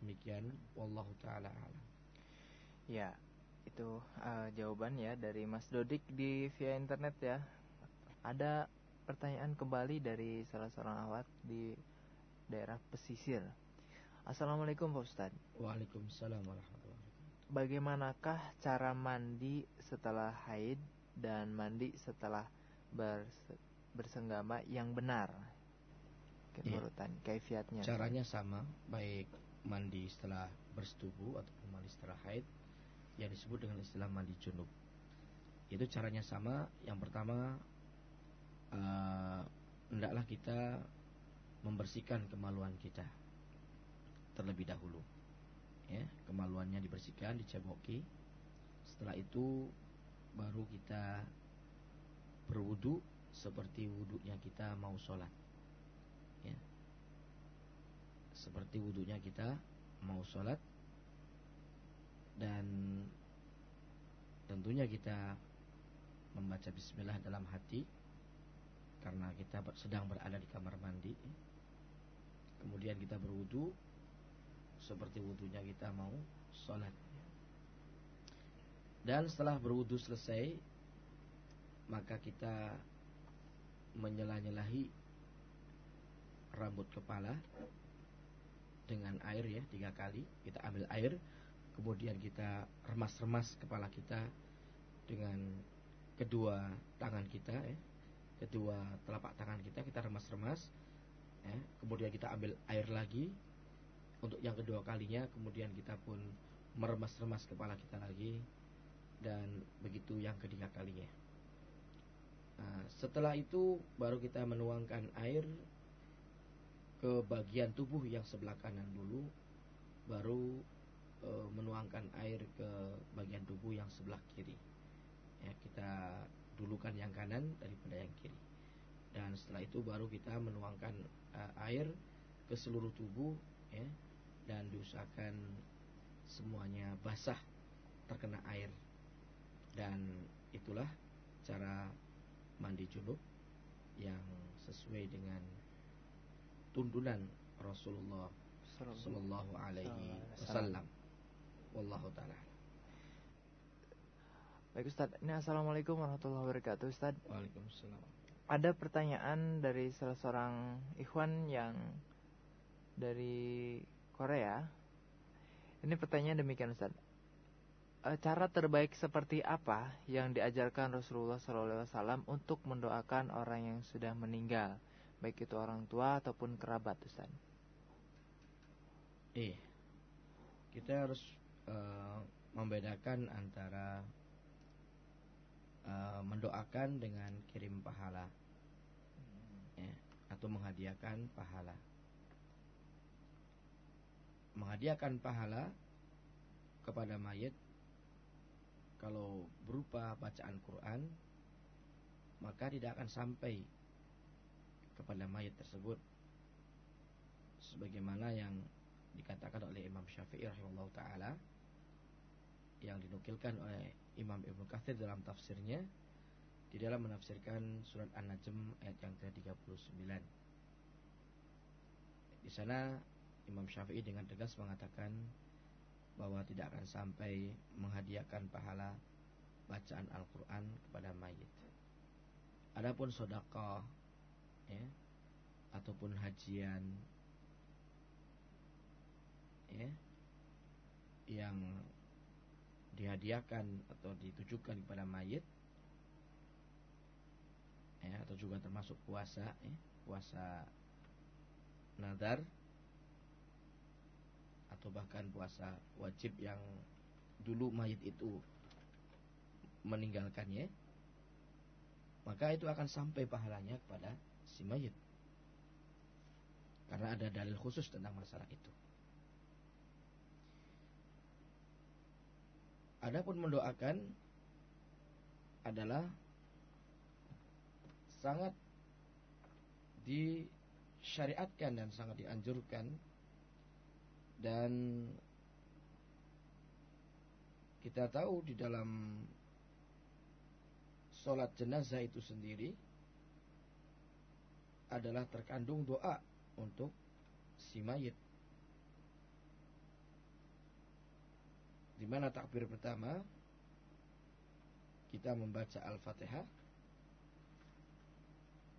Demikian wallahu taala alam. Ya, itu uh, jawaban ya dari Mas Dodik di via internet ya. Ada pertanyaan kembali dari salah seorang awat di daerah pesisir. Assalamualaikum Pak Ustadz Waalaikumsalam warahmatullahi Bagaimanakah cara mandi setelah haid dan mandi setelah bersenggama yang benar. Keturutan ya. kaifiatnya. Caranya sama, baik mandi setelah bersetubuh ataupun mandi setelah haid yang disebut dengan istilah mandi junub. Itu caranya sama. Yang pertama uh, hendaklah kita membersihkan kemaluan kita terlebih dahulu. Ya, kemaluannya dibersihkan, diceboki. Setelah itu baru kita berwudu seperti wudhunya kita mau sholat ya seperti wudhunya kita mau sholat dan tentunya kita membaca bismillah dalam hati karena kita sedang berada di kamar mandi. Kemudian kita berwudu seperti wudhunya kita mau sholat. Dan setelah berwudu selesai Maka kita Menyela-nyelahi Rambut kepala Dengan air ya Tiga kali. Kita ambil air Kemudian kita remas-remas kepala kita Dengan Kedua tangan kita ya Kedua telapak tangan kita Kita remas-remas ya. Kemudian kita ambil air lagi Untuk yang kedua kalinya Kemudian kita pun Meremas-remas kepala kita lagi dan begitu yang ketiga kalinya. Nah, setelah itu baru kita menuangkan air ke bagian tubuh yang sebelah kanan dulu, baru e, menuangkan air ke bagian tubuh yang sebelah kiri. Ya, kita dulukan yang kanan daripada yang kiri. Dan setelah itu baru kita menuangkan e, air ke seluruh tubuh, ya, dan diusahakan semuanya basah terkena air dan itulah cara mandi junub yang sesuai dengan tuntunan Rasulullah sallallahu alaihi wasallam. Wallahu taala. Baik Ustaz, ini Assalamualaikum warahmatullahi wabarakatuh Ustaz. Waalaikumsalam. Ada pertanyaan dari salah seorang ikhwan yang dari Korea. Ini pertanyaan demikian Ustaz. Eh, cara terbaik seperti apa yang diajarkan Rasulullah SAW untuk mendoakan orang yang sudah meninggal, baik itu orang tua ataupun kerabat, Ustaz? Eh, kita harus uh, membedakan antara uh, mendoakan dengan kirim pahala, ya, atau menghadiahkan pahala. Menghadiahkan pahala kepada mayat kalau berupa bacaan Quran maka tidak akan sampai kepada mayat tersebut sebagaimana yang dikatakan oleh Imam Syafi'i rahimahullah taala yang dinukilkan oleh Imam Ibnu Katsir dalam tafsirnya di dalam menafsirkan surat An-Najm ayat yang ke-39. Di sana Imam Syafi'i dengan tegas mengatakan bahwa tidak akan sampai menghadiahkan pahala bacaan Al-Qur'an kepada mayit. Adapun sedekah ya ataupun hajian ya yang dihadiahkan atau ditujukan kepada mayit ya atau juga termasuk puasa ya, puasa nadar atau bahkan puasa wajib yang dulu mayit itu meninggalkannya maka itu akan sampai pahalanya kepada si mayit. Karena ada dalil khusus tentang masalah itu Adapun mendoakan adalah sangat disyariatkan dan sangat dianjurkan dan kita tahu di dalam sholat jenazah itu sendiri adalah terkandung doa untuk si mayit di mana takbir pertama? Kita membaca Al-Fatihah.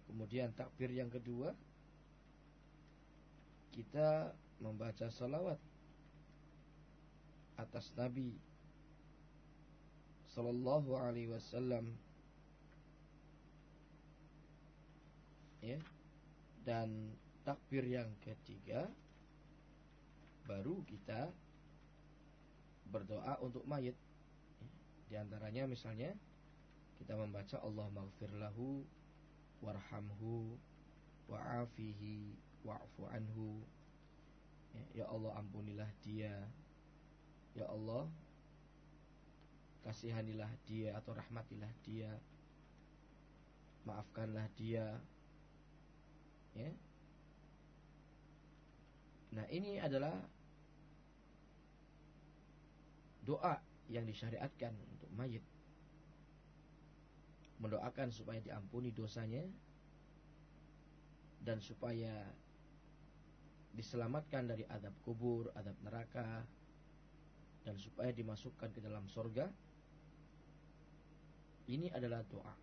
Kemudian takbir yang kedua kita membaca salawat atas Nabi sallallahu alaihi wasallam. Ya. Dan takbir yang ketiga baru kita berdoa untuk mayit. Di antaranya misalnya kita membaca Allah maghfir lahu warhamhu wa'afihi wa'fu anhu. Ya, ya Allah ampunilah dia. Ya Allah kasihanilah dia atau rahmatilah dia. Maafkanlah dia. Ya. Nah, ini adalah doa yang disyariatkan untuk mayit. Mendoakan supaya diampuni dosanya dan supaya diselamatkan dari adab kubur, adab neraka dan supaya dimasukkan ke dalam sorga. Ini adalah doa.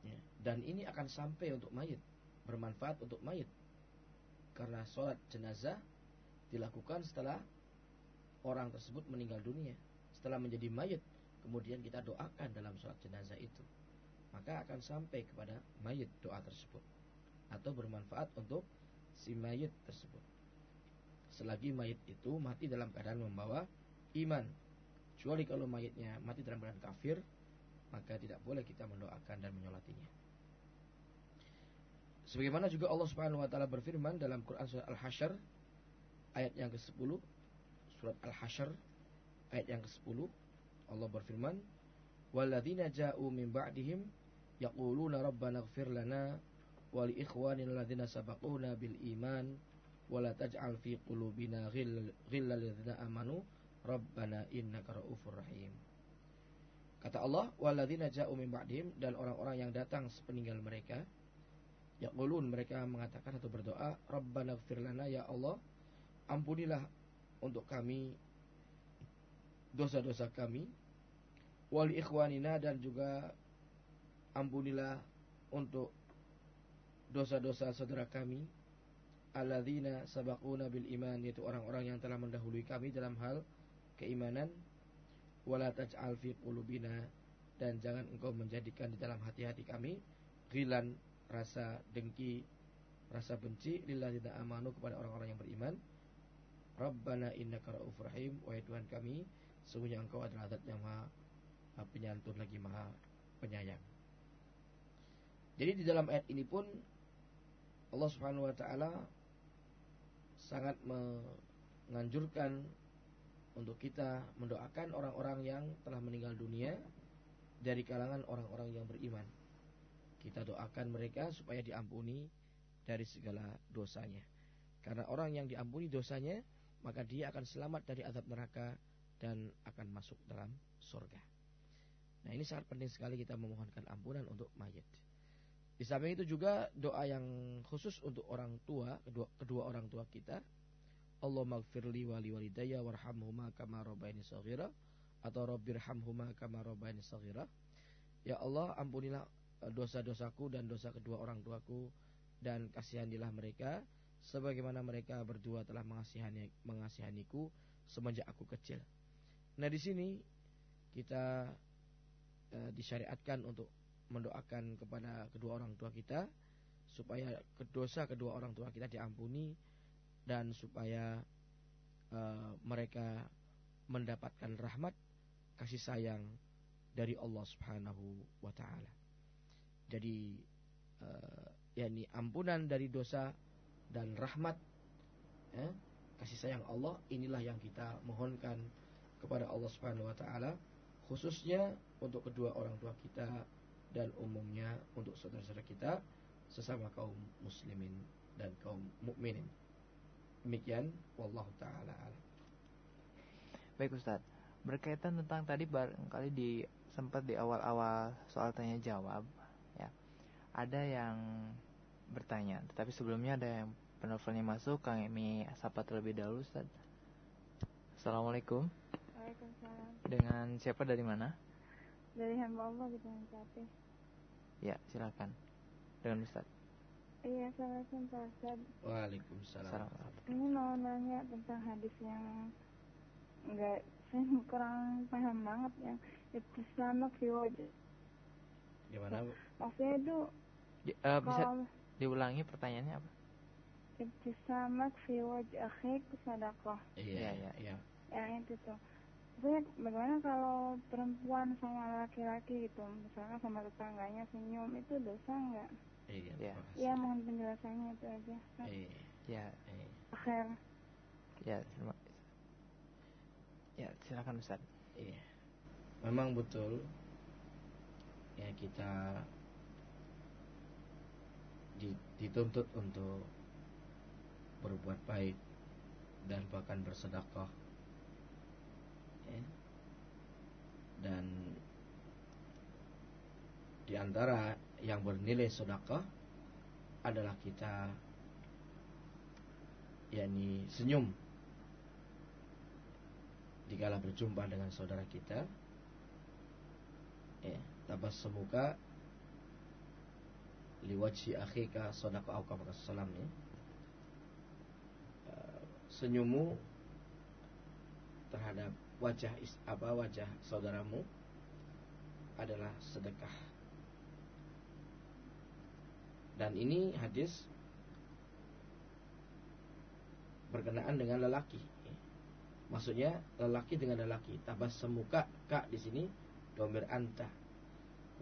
Ya. dan ini akan sampai untuk mayit bermanfaat untuk mayit. Karena sholat jenazah dilakukan setelah orang tersebut meninggal dunia. Setelah menjadi mayat, kemudian kita doakan dalam sholat jenazah itu. Maka akan sampai kepada mayat doa tersebut. Atau bermanfaat untuk si mayat tersebut. Selagi mayat itu mati dalam keadaan membawa iman. Kecuali kalau mayatnya mati dalam keadaan kafir, maka tidak boleh kita mendoakan dan menyolatinya. Sebagaimana juga Allah Subhanahu wa taala berfirman dalam Quran surah Al-Hasyr ayat yang ke-10 surat Al-Hasyr ayat yang ke-10 Allah berfirman walladzina ja'u min ba'dihim yaquluna rabbana ighfir lana wa li ikhwanina alladzina sabaquna bil iman wa la taj'al fi qulubina ghillal ladzina amanu rabbana innaka raufur rahim. Kata Allah, walladzina ja'u min ba'dihim dan orang-orang yang datang sepeninggal mereka yaqulun mereka mengatakan atau berdoa rabbana ighfir lana ya Allah ampunilah untuk kami dosa-dosa kami. Wali ikhwanina dan juga ampunilah untuk dosa-dosa saudara kami. Alladzina sabaquna bil iman yaitu orang-orang yang telah mendahului kami dalam hal keimanan. Wala taj'al fi qulubina dan jangan engkau menjadikan di dalam hati-hati kami ghilan rasa dengki rasa benci lilladzina amanu kepada orang-orang yang beriman Rabbana innaka ra'ufur rahim Wahai Tuhan kami Sungguhnya engkau adalah adat yang maha penyantun lagi maha penyayang Jadi di dalam ayat ini pun Allah subhanahu wa ta'ala Sangat menganjurkan untuk kita mendoakan orang-orang yang telah meninggal dunia dari kalangan orang-orang yang beriman. Kita doakan mereka supaya diampuni dari segala dosanya. Karena orang yang diampuni dosanya, maka dia akan selamat dari azab neraka dan akan masuk dalam surga. Nah ini sangat penting sekali kita memohonkan ampunan untuk mayat. Di samping itu juga doa yang khusus untuk orang tua, kedua, kedua orang tua kita. Allah magfirli wali walidayya warhamhuma kama rabbayani saghira atau rabbirhamhuma kama rabbayani saghira. Ya Allah, ampunilah e, dosa-dosaku dan dosa kedua orang tuaku dan kasihanilah mereka sebagaimana mereka berdua telah mengasihani mengasihaniku semenjak aku kecil. Nah, di sini kita e, disyariatkan untuk mendoakan kepada kedua orang tua kita supaya dosa kedua orang tua kita diampuni dan supaya uh, mereka mendapatkan rahmat kasih sayang dari Allah Subhanahu wa taala. Jadi uh, yakni ampunan dari dosa dan rahmat ya, kasih sayang Allah inilah yang kita mohonkan kepada Allah Subhanahu wa taala khususnya untuk kedua orang tua kita dan umumnya untuk saudara-saudara kita sesama kaum muslimin dan kaum mukminin. Demikian wallahu taala. Baik Ustaz. Berkaitan tentang tadi barangkali di sempat di awal-awal soal tanya jawab ya. Ada yang bertanya, tetapi sebelumnya ada yang penelponnya masuk kami sapa terlebih dahulu Ustaz. Assalamualaikum. Waalaikumsalam. Dengan siapa dari mana? Dari hamba Allah gitu mencapai. Ya, silakan. Dengan Ustaz. Iya, assalamualaikum Pak Ustaz. Waalaikumsalam. Ini mau nanya tentang hadis yang enggak saya kurang paham banget yang itu sama. Gimana Bu? Maksudnya itu Di, uh, bisa kalau diulangi pertanyaannya apa? ibtisamak fi wajh akhik sadaqah. Iya, Iya, iya. Yang itu tuh. Maksudnya bagaimana kalau perempuan sama laki-laki gitu, misalnya sama tetangganya senyum itu dosa enggak? Iya. Iya. kasih. Iya, mohon penjelasannya itu aja. Iya. Ya, iya. Akhir. ya, terima Ya, silakan Ustaz. Iya. Memang betul ya kita dituntut untuk berbuat baik dan bahkan bersedekah. Ya. Dan di antara yang bernilai sedekah adalah kita yakni senyum dikala berjumpa dengan saudara kita ya tabassamuka liwajhi akhika sadaqa au kama salam ya Eh, senyummu terhadap wajah is, apa wajah saudaramu adalah sedekah dan ini hadis berkenaan dengan lelaki Maksudnya lelaki dengan lelaki. Tabas semuka kak di sini domir anta.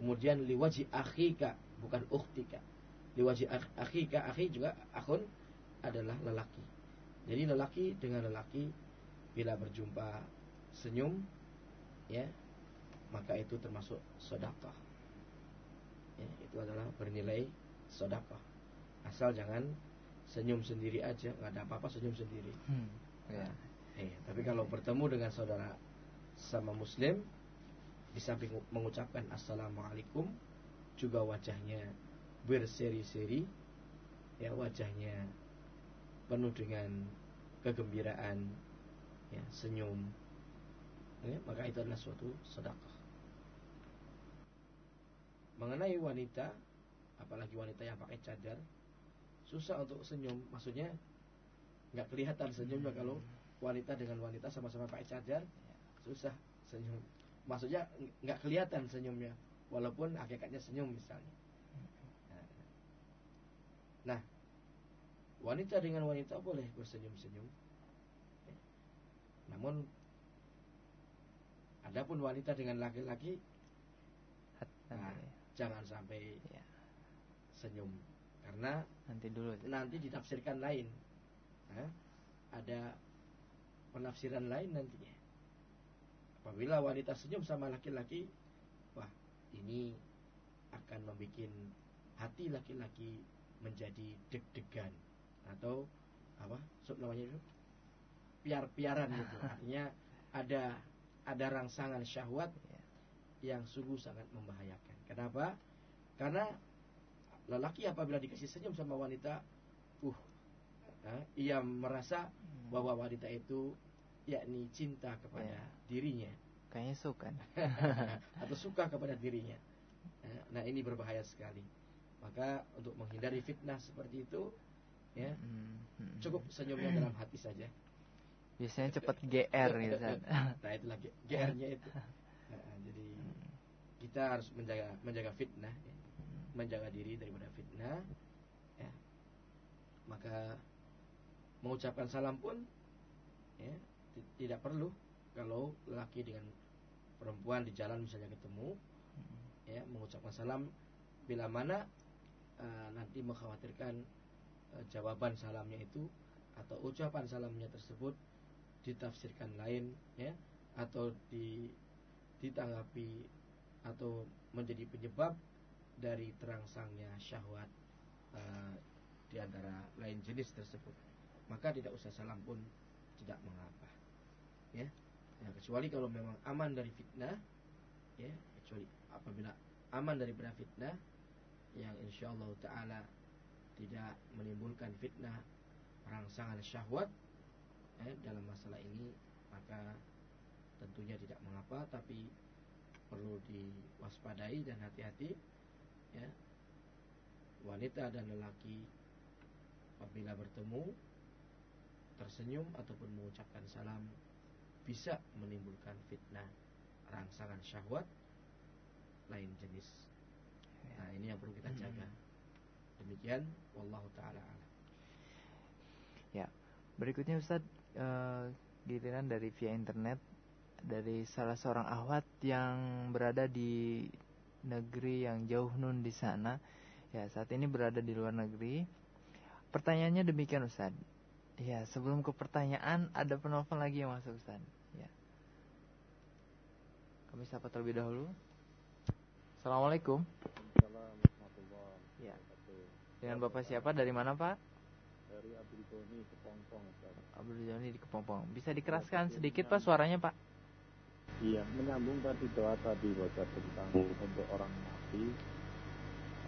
Kemudian liwaji akhika bukan uktika. Liwaji akh- akhika akhi juga akhun adalah lelaki. Jadi lelaki dengan lelaki bila berjumpa senyum ya maka itu termasuk sedekah. Ya, itu adalah bernilai sedekah. Asal jangan senyum sendiri aja, nggak ada apa-apa senyum sendiri. Hmm. Ya. Iya, tapi kalau bertemu dengan saudara sama muslim di samping mengucapkan assalamualaikum juga wajahnya berseri-seri ya wajahnya penuh dengan kegembiraan ya senyum. Ya, maka itu adalah suatu sedekah. Mengenai wanita apalagi wanita yang pakai cadar susah untuk senyum. Maksudnya nggak kelihatan senyumnya kalau wanita dengan wanita sama-sama pakai cadar susah senyum. Maksudnya nggak kelihatan senyumnya walaupun hakikatnya senyum misalnya nah wanita dengan wanita boleh bersenyum-senyum namun adapun wanita dengan laki-laki nah, jangan sampai ya. senyum karena nanti dulu. Nanti ditafsirkan lain Hah? ada penafsiran lain nantinya apabila wanita senyum sama laki-laki ini akan membuat hati laki-laki menjadi deg-degan. Atau apa? Sub namanya itu? Piar-piaran gitu. [laughs] Artinya ada ada rangsangan syahwat yang sungguh sangat membahayakan. Kenapa? Karena lelaki apabila dikasih senyum sama wanita uh eh, ia merasa hmm. bahwa wanita itu yakni cinta kepada yeah. dirinya. Kayaknya suka. [laughs] Atau suka kepada dirinya. Eh, nah ini berbahaya sekali. Maka untuk menghindari fitnah seperti itu, ya hmm. cukup senyumnya dalam hati saja. Biasanya cepat GR gitu kan. [laughs] nah itulah GR-nya itu. [laughs] Nah, jadi kita harus menjaga menjaga fitnah, ya. menjaga diri daripada fitnah. Ya. Maka mengucapkan salam pun ya tidak perlu kalau laki dengan perempuan di jalan misalnya ketemu hmm. ya mengucapkan salam bila mana uh, nanti mengkhawatirkan uh, jawaban salamnya itu atau ucapan salamnya tersebut ditafsirkan lain ya atau di ditanggapi atau menjadi penyebab dari terangsangnya syahwat uh, di antara lain jenis tersebut maka tidak usah salam pun tidak mengapa ya ya kecuali kalau memang aman dari fitnah ya kecuali apabila aman dari fitnah yang insya Allah taala tidak menimbulkan fitnah rangsangan syahwat ya, dalam masalah ini maka tentunya tidak mengapa tapi perlu diwaspadai dan hati-hati ya. Wanita dan lelaki apabila bertemu tersenyum ataupun mengucapkan salam bisa menimbulkan fitnah rangsangan syahwat lain jenis. Nah, ini yang perlu kita jaga. Demikian wallahu taala Ya. Berikutnya Ustaz uh, giliran dari via internet dari salah seorang ahwat yang berada di negeri yang jauh nun di sana. Ya, saat ini berada di luar negeri. Pertanyaannya demikian Ustaz. Ya, sebelum ke pertanyaan ada penelpon lagi yang masuk Ustaz. Kami sapa terlebih dahulu. Assalamualaikum. Ya. Dengan Bapak siapa? Dari mana Pak? Dari Abdul Joni Kepompong. Abdul Joni di Kepompong. Bisa dikeraskan sedikit Pak suaranya Pak? Iya, menyambung tadi doa tadi baca tentang untuk orang mati.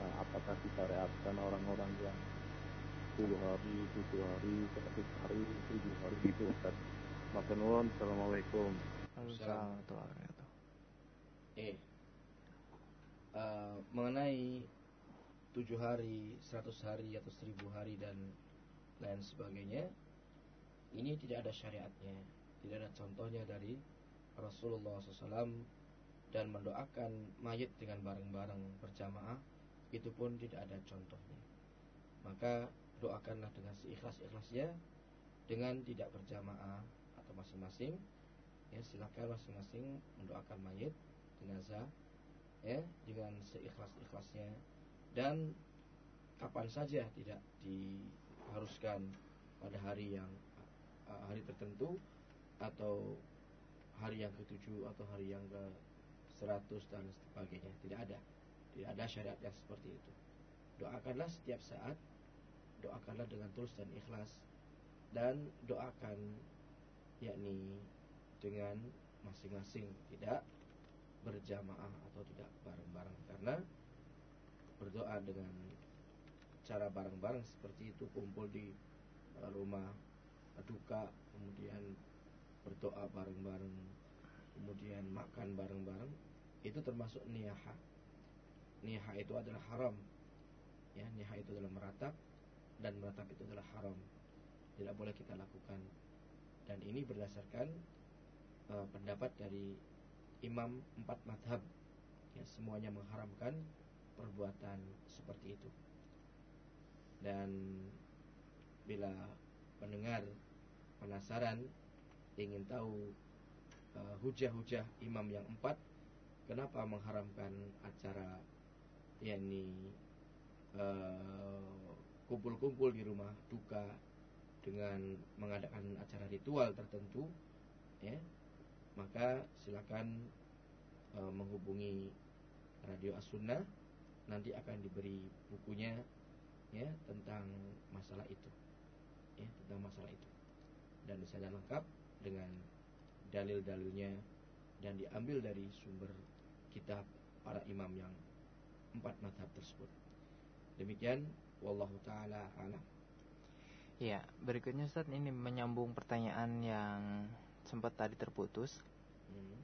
Uh, apakah reaksikan orang-orang yang 10 hari, 7 hari, 100 hari, 7 hari itu Ustaz. Makan Assalamualaikum. Waalaikumsalam eh uh, mengenai tujuh hari, seratus hari atau seribu hari dan lain sebagainya, ini tidak ada syariatnya, tidak ada contohnya dari Rasulullah SAW dan mendoakan mayit dengan bareng-bareng berjamaah itu pun tidak ada contohnya. Maka doakanlah dengan seikhlas-ikhlasnya dengan tidak berjamaah atau masing-masing ya masing-masing mendoakan mayit jenazah ya dengan seikhlas-ikhlasnya. Dan kapan saja tidak diharuskan pada hari yang hari tertentu atau hari yang ketujuh atau hari yang ke seratus dan sebagainya. Tidak ada. Tidak ada syariat yang seperti itu. Doakanlah setiap saat. Doakanlah dengan tulus dan ikhlas. Dan doakan yakni dengan masing-masing. Tidak berjamaah atau tidak bareng-bareng. Karena berdoa dengan cara bareng-bareng seperti itu kumpul di uh, rumah duka kemudian berdoa bareng-bareng kemudian makan bareng-bareng itu termasuk niyaha niyaha itu adalah haram. Ya niyaha itu adalah meratap dan meratap itu adalah haram. Tidak boleh kita lakukan. Dan ini berdasarkan uh, pendapat dari imam empat madhab ya, semuanya mengharamkan perbuatan seperti itu. Dan bila pendengar penasaran ingin tahu uh, hujah-hujah imam yang empat kenapa mengharamkan acara yakni uh, kumpul-kumpul di rumah duka dengan mengadakan acara ritual tertentu ya maka silakan e, menghubungi Radio As-Sunnah. Nanti akan diberi bukunya ya tentang masalah itu. Ya tentang masalah itu. Dan saya lengkap dengan dalil-dalilnya dan diambil dari sumber kitab para imam yang empat madhab tersebut. Demikian wallahu taala alam. Ya berikutnya Ustaz ini menyambung pertanyaan yang sempat tadi terputus hmm.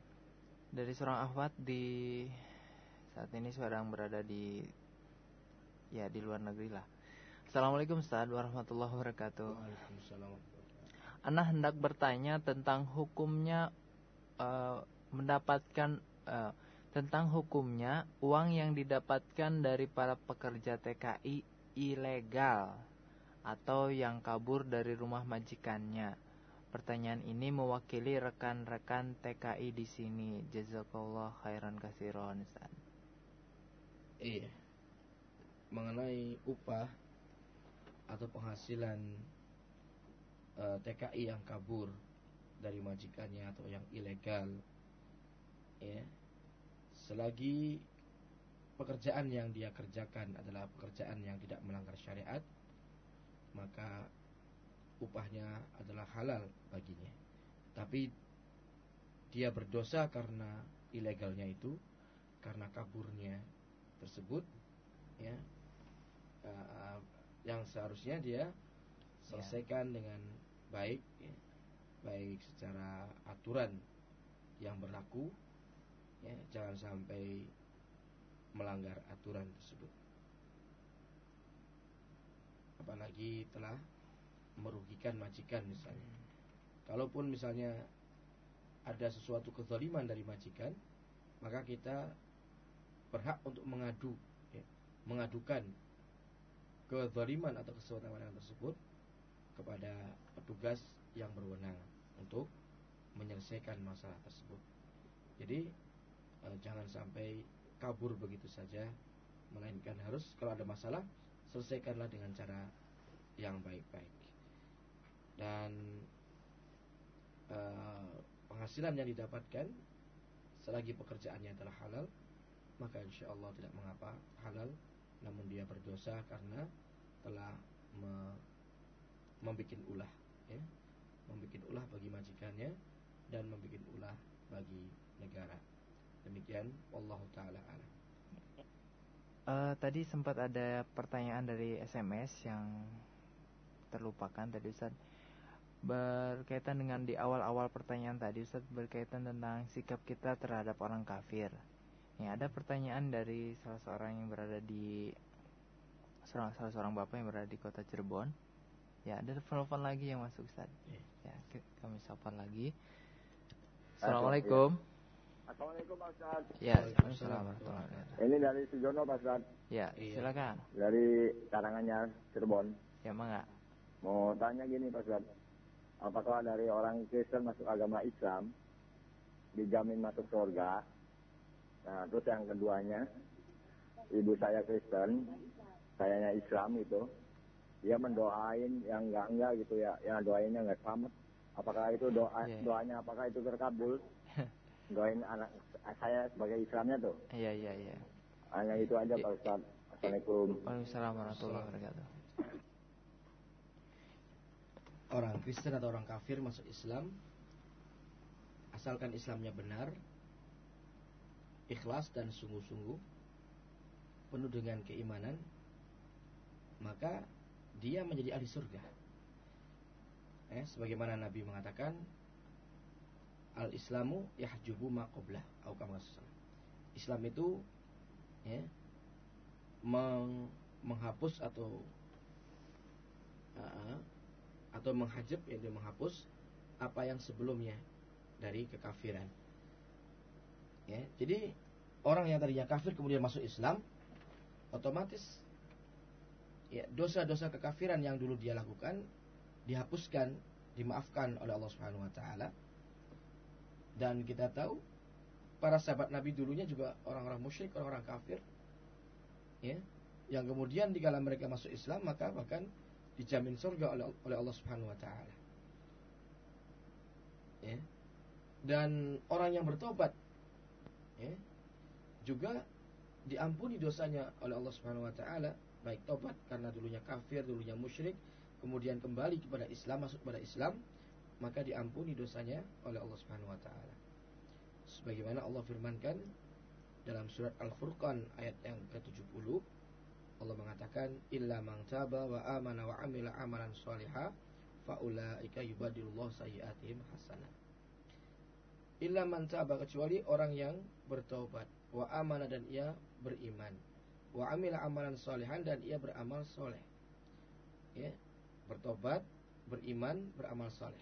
dari seorang akhwat di saat ini sedang berada di ya di luar negeri lah Assalamualaikum Ustaz warahmatullahi wabarakatuh. Waalaikumsalam. Ana hendak bertanya tentang hukumnya uh, mendapatkan uh, tentang hukumnya uang yang didapatkan dari para pekerja TKI ilegal atau yang kabur dari rumah majikannya. Pertanyaan ini mewakili rekan-rekan TKI di sini. Jazakallah khairan kasiron. Iya. Mengenai upah atau penghasilan e, eh, TKI yang kabur dari majikannya atau yang ilegal ya selagi pekerjaan yang dia kerjakan adalah pekerjaan yang tidak melanggar syariat maka upahnya adalah halal baginya tapi dia berdosa karena ilegalnya itu karena kaburnya tersebut ya uh, yang seharusnya dia selesaikan ya. dengan baik ya. baik secara aturan yang berlaku ya jangan sampai melanggar aturan tersebut apalagi telah merugikan majikan misalnya kalaupun misalnya ada sesuatu kezaliman dari majikan maka kita berhak untuk mengadu ya, mengadukan kezaliman atau kesewenang tersebut kepada petugas yang berwenang untuk menyelesaikan masalah tersebut. Jadi e, jangan sampai kabur begitu saja, melainkan harus kalau ada masalah selesaikanlah dengan cara yang baik-baik. Dan e, penghasilan yang didapatkan selagi pekerjaannya adalah halal, maka insya Allah tidak mengapa halal. Namun dia berdosa karena telah me, membuat ulah ya. Membuat ulah bagi majikannya dan membuat ulah bagi negara. Demikian Allah taala alam. Uh, tadi sempat ada pertanyaan dari SMS yang terlupakan tadi Ustaz berkaitan dengan di awal-awal pertanyaan tadi Ustaz berkaitan tentang sikap kita terhadap orang kafir Ya, ada pertanyaan dari salah seorang yang berada di salah, salah seorang bapak yang berada di kota Cirebon. Ya, ada telepon lagi yang masuk Ustaz. Ya, kami sapa lagi. Assalamualaikum. Assalamualaikum Pak Ustaz. Ya, Assalamualaikum Ini dari Sujono Pak Ustaz. Ya, iya. silakan. Dari Karanganyar, Cirebon. Ya, mangga. Mau tanya gini Pak Ustaz. Apakah dari orang Kristen masuk agama Islam dijamin masuk surga Nah, terus yang keduanya, ibu saya Kristen, sayanya Islam itu, dia mendoain yang enggak enggak gitu ya, yang doainnya enggak selamat. Apakah itu doa yeah. doanya apakah itu terkabul? [laughs] Doain anak saya sebagai Islamnya tuh. Iya iya iya. Hanya itu aja Pak Ustaz. Assalamualaikum. Waalaikumsalam warahmatullahi wabarakatuh. Orang Kristen atau orang kafir masuk Islam asalkan Islamnya benar ikhlas dan sungguh-sungguh penuh dengan keimanan maka dia menjadi ahli surga. Eh, sebagaimana Nabi mengatakan al Islamu yahjubu ma qablah. Islam. Itu ya, meng, menghapus atau uh, atau menghajab yaitu menghapus apa yang sebelumnya dari kekafiran Ya, jadi orang yang tadinya kafir kemudian masuk Islam, otomatis ya dosa-dosa kekafiran yang dulu dia lakukan dihapuskan, dimaafkan oleh Allah Subhanahu wa taala. Dan kita tahu para sahabat Nabi dulunya juga orang-orang musyrik, orang-orang kafir. Ya, yang kemudian di kala mereka masuk Islam maka bahkan dijamin surga oleh oleh Allah Subhanahu wa taala. Ya. dan orang yang bertobat ya, juga diampuni dosanya oleh Allah Subhanahu wa taala, baik tobat karena dulunya kafir, dulunya musyrik, kemudian kembali kepada Islam, masuk kepada Islam, maka diampuni dosanya oleh Allah Subhanahu wa taala. Sebagaimana Allah firmankan dalam surat Al-Furqan ayat yang ke-70 Allah mengatakan illa man taba wa amana wa amila amalan salihah faulaika yubadilullah sayyiatihim hasanah. Illa man taba kecuali orang yang bertobat wa amana dan ia beriman. Wa amila amalan salihan dan ia beramal soleh. Ya bertobat beriman beramal soleh.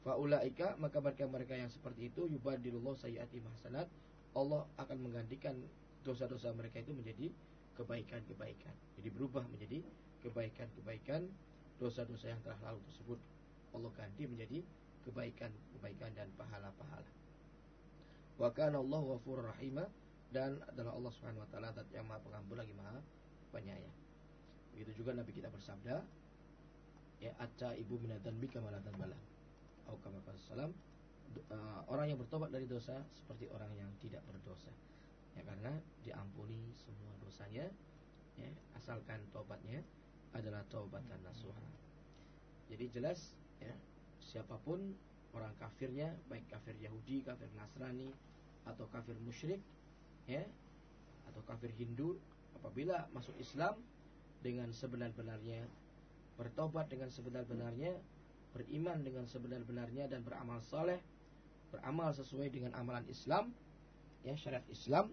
Faulaika maka mereka-mereka yang seperti itu yubadilullah sayyiatihim hasanat Allah akan menggantikan dosa-dosa mereka itu menjadi kebaikan-kebaikan jadi berubah menjadi kebaikan-kebaikan dosa-dosa yang telah lalu tersebut Allah ganti menjadi kebaikan-kebaikan dan pahala-pahala Wa kana Allah ghafurur rahimah dan adalah Allah Subhanahu wa taala yang Maha Pengampun lagi Maha Penyayang. Begitu juga Nabi kita bersabda, ya atta ibu minadan bika malatan bala. Au kama salam uh, orang yang bertobat dari dosa seperti orang yang tidak berdosa. Ya karena diampuni semua dosanya ya asalkan tobatnya adalah taubatan nasuha. Jadi jelas ya siapa pun orang kafirnya baik kafir Yahudi, kafir Nasrani, atau kafir musyrik ya atau kafir Hindu apabila masuk Islam dengan sebenar-benarnya bertobat dengan sebenar-benarnya beriman dengan sebenar-benarnya dan beramal saleh beramal sesuai dengan amalan Islam ya syariat Islam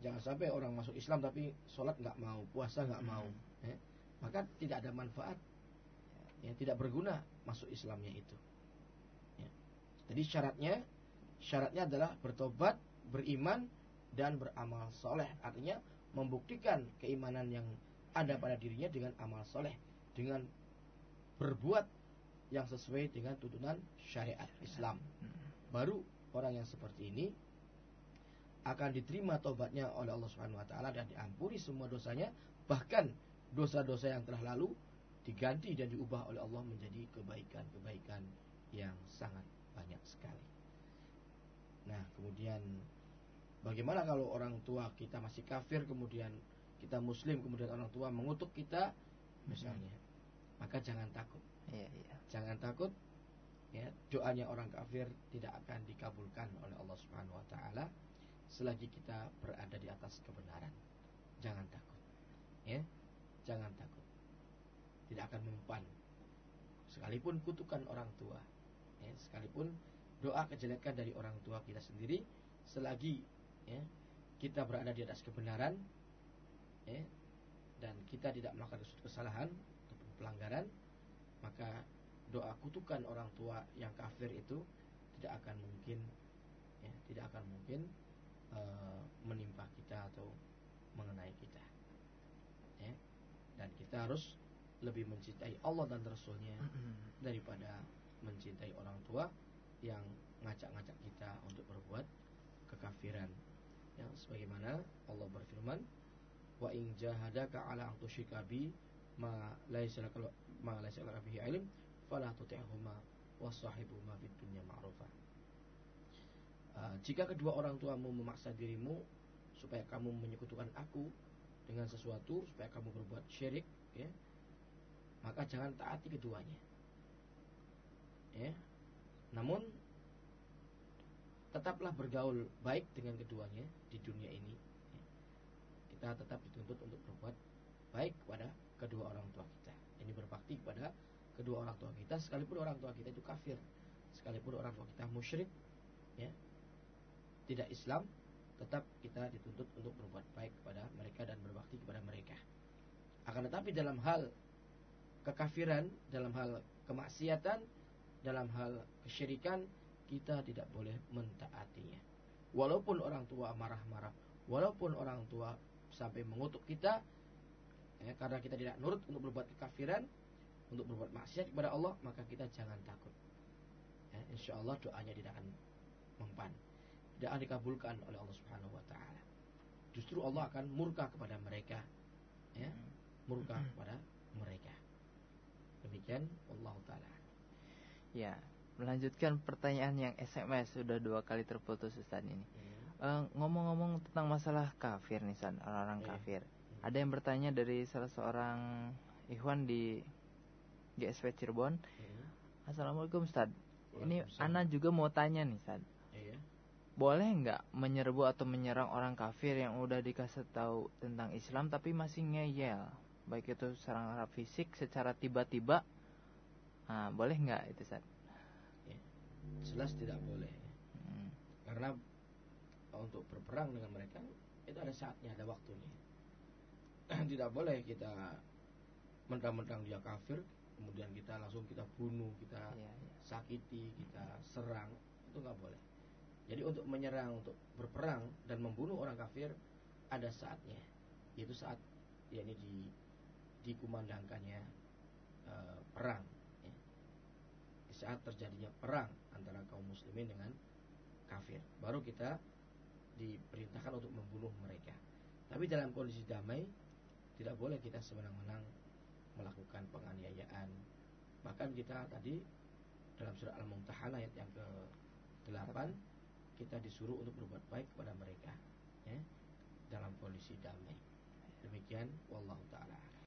jangan sampai orang masuk Islam tapi sholat nggak mau puasa nggak mau ya. maka tidak ada manfaat ya tidak berguna masuk Islamnya itu ya. jadi syaratnya syaratnya adalah bertobat, beriman, dan beramal soleh. Artinya membuktikan keimanan yang ada pada dirinya dengan amal soleh. Dengan berbuat yang sesuai dengan tuntunan syariat Islam. Baru orang yang seperti ini akan diterima tobatnya oleh Allah Subhanahu wa taala dan diampuni semua dosanya, bahkan dosa-dosa yang telah lalu diganti dan diubah oleh Allah menjadi kebaikan-kebaikan yang sangat banyak sekali. Nah, kemudian bagaimana kalau orang tua kita masih kafir kemudian kita muslim kemudian orang tua mengutuk kita misalnya. Hmm. Maka jangan takut. Iya, iya. Jangan takut ya, doanya orang kafir tidak akan dikabulkan oleh Allah Subhanahu wa taala selagi kita berada di atas kebenaran. Jangan takut. Ya. Jangan takut. Tidak akan mempan. Sekalipun kutukan orang tua, ya, sekalipun doa kejelekan dari orang tua kita sendiri selagi ya, kita berada di atas kebenaran ya, dan kita tidak melakukan kesalahan ataupun pelanggaran maka doa kutukan orang tua yang kafir itu tidak akan mungkin ya, tidak akan mungkin uh, menimpa kita atau mengenai kita ya. dan kita harus lebih mencintai Allah dan Rasulnya daripada mencintai orang tua yang ngacak-ngacak kita untuk berbuat kekafiran. Yang sebagaimana Allah berfirman, "Wa in jahadaka 'ala an tusyrika bi ma laisa laka ma laisa laka bihi ilm, fala tuti'huma wa sahibhuma fid dunya ma'rufa." Uh, jika kedua orang tuamu memaksa dirimu supaya kamu menyekutukan aku dengan sesuatu supaya kamu berbuat syirik ya maka jangan taati keduanya ya namun tetaplah bergaul baik dengan keduanya di dunia ini. Kita tetap dituntut untuk berbuat baik kepada kedua orang tua kita. Ini berbakti kepada kedua orang tua kita sekalipun orang tua kita itu kafir, sekalipun orang tua kita musyrik, ya, tidak Islam, tetap kita dituntut untuk berbuat baik kepada mereka dan berbakti kepada mereka. Akan tetapi dalam hal kekafiran, dalam hal kemaksiatan, dalam hal kesyirikan kita tidak boleh mentaatinya. Walaupun orang tua marah-marah, walaupun orang tua sampai mengutuk kita, ya, karena kita tidak nurut untuk berbuat kekafiran, untuk berbuat maksiat kepada Allah, maka kita jangan takut. Ya, insya Allah doanya tidak akan mempan, tidak akan dikabulkan oleh Allah Subhanahu Wa Taala. Justru Allah akan murka kepada mereka, ya, murka kepada mereka. Demikian Allah Taala. Ya, melanjutkan pertanyaan yang SMS sudah dua kali terputus Ustaz ini. Ya. Eh, ngomong-ngomong tentang masalah kafir nih Ustaz, orang-orang Iya. kafir. Ada yang bertanya dari salah seorang ikhwan di GSP Cirebon. Ya. Assalamualaikum Ustaz. Ini. Ana juga mau tanya nih Ustaz. Ya. Boleh nggak menyerbu atau menyerang orang kafir yang udah dikasih tahu tentang Islam tapi masih ngeyel? Baik itu serangan fisik secara tiba-tiba. Nah, boleh nggak itu Ustaz? Jelas tidak boleh. Hmm. Karena untuk berperang dengan mereka itu ada saatnya, ada waktunya. [clears throat] tidak boleh kita mentang-mentang dia kafir, kemudian kita langsung kita bunuh, kita Iya, iya. sakiti, kita serang, itu nggak boleh. Jadi untuk menyerang, untuk berperang dan membunuh orang kafir ada saatnya, yaitu saat yakni di dikumandangkannya eh, perang. ya. Di saat terjadinya perang antara kaum muslimin dengan kafir, baru kita diperintahkan untuk membunuh mereka. Tapi dalam kondisi damai tidak boleh kita semenang-menang melakukan penganiayaan. Bahkan kita tadi dalam surah Al-Mumtahanah ayat yang ke-8 kita disuruh untuk berbuat baik kepada mereka ya, dalam kondisi damai. Demikian wallahu taala.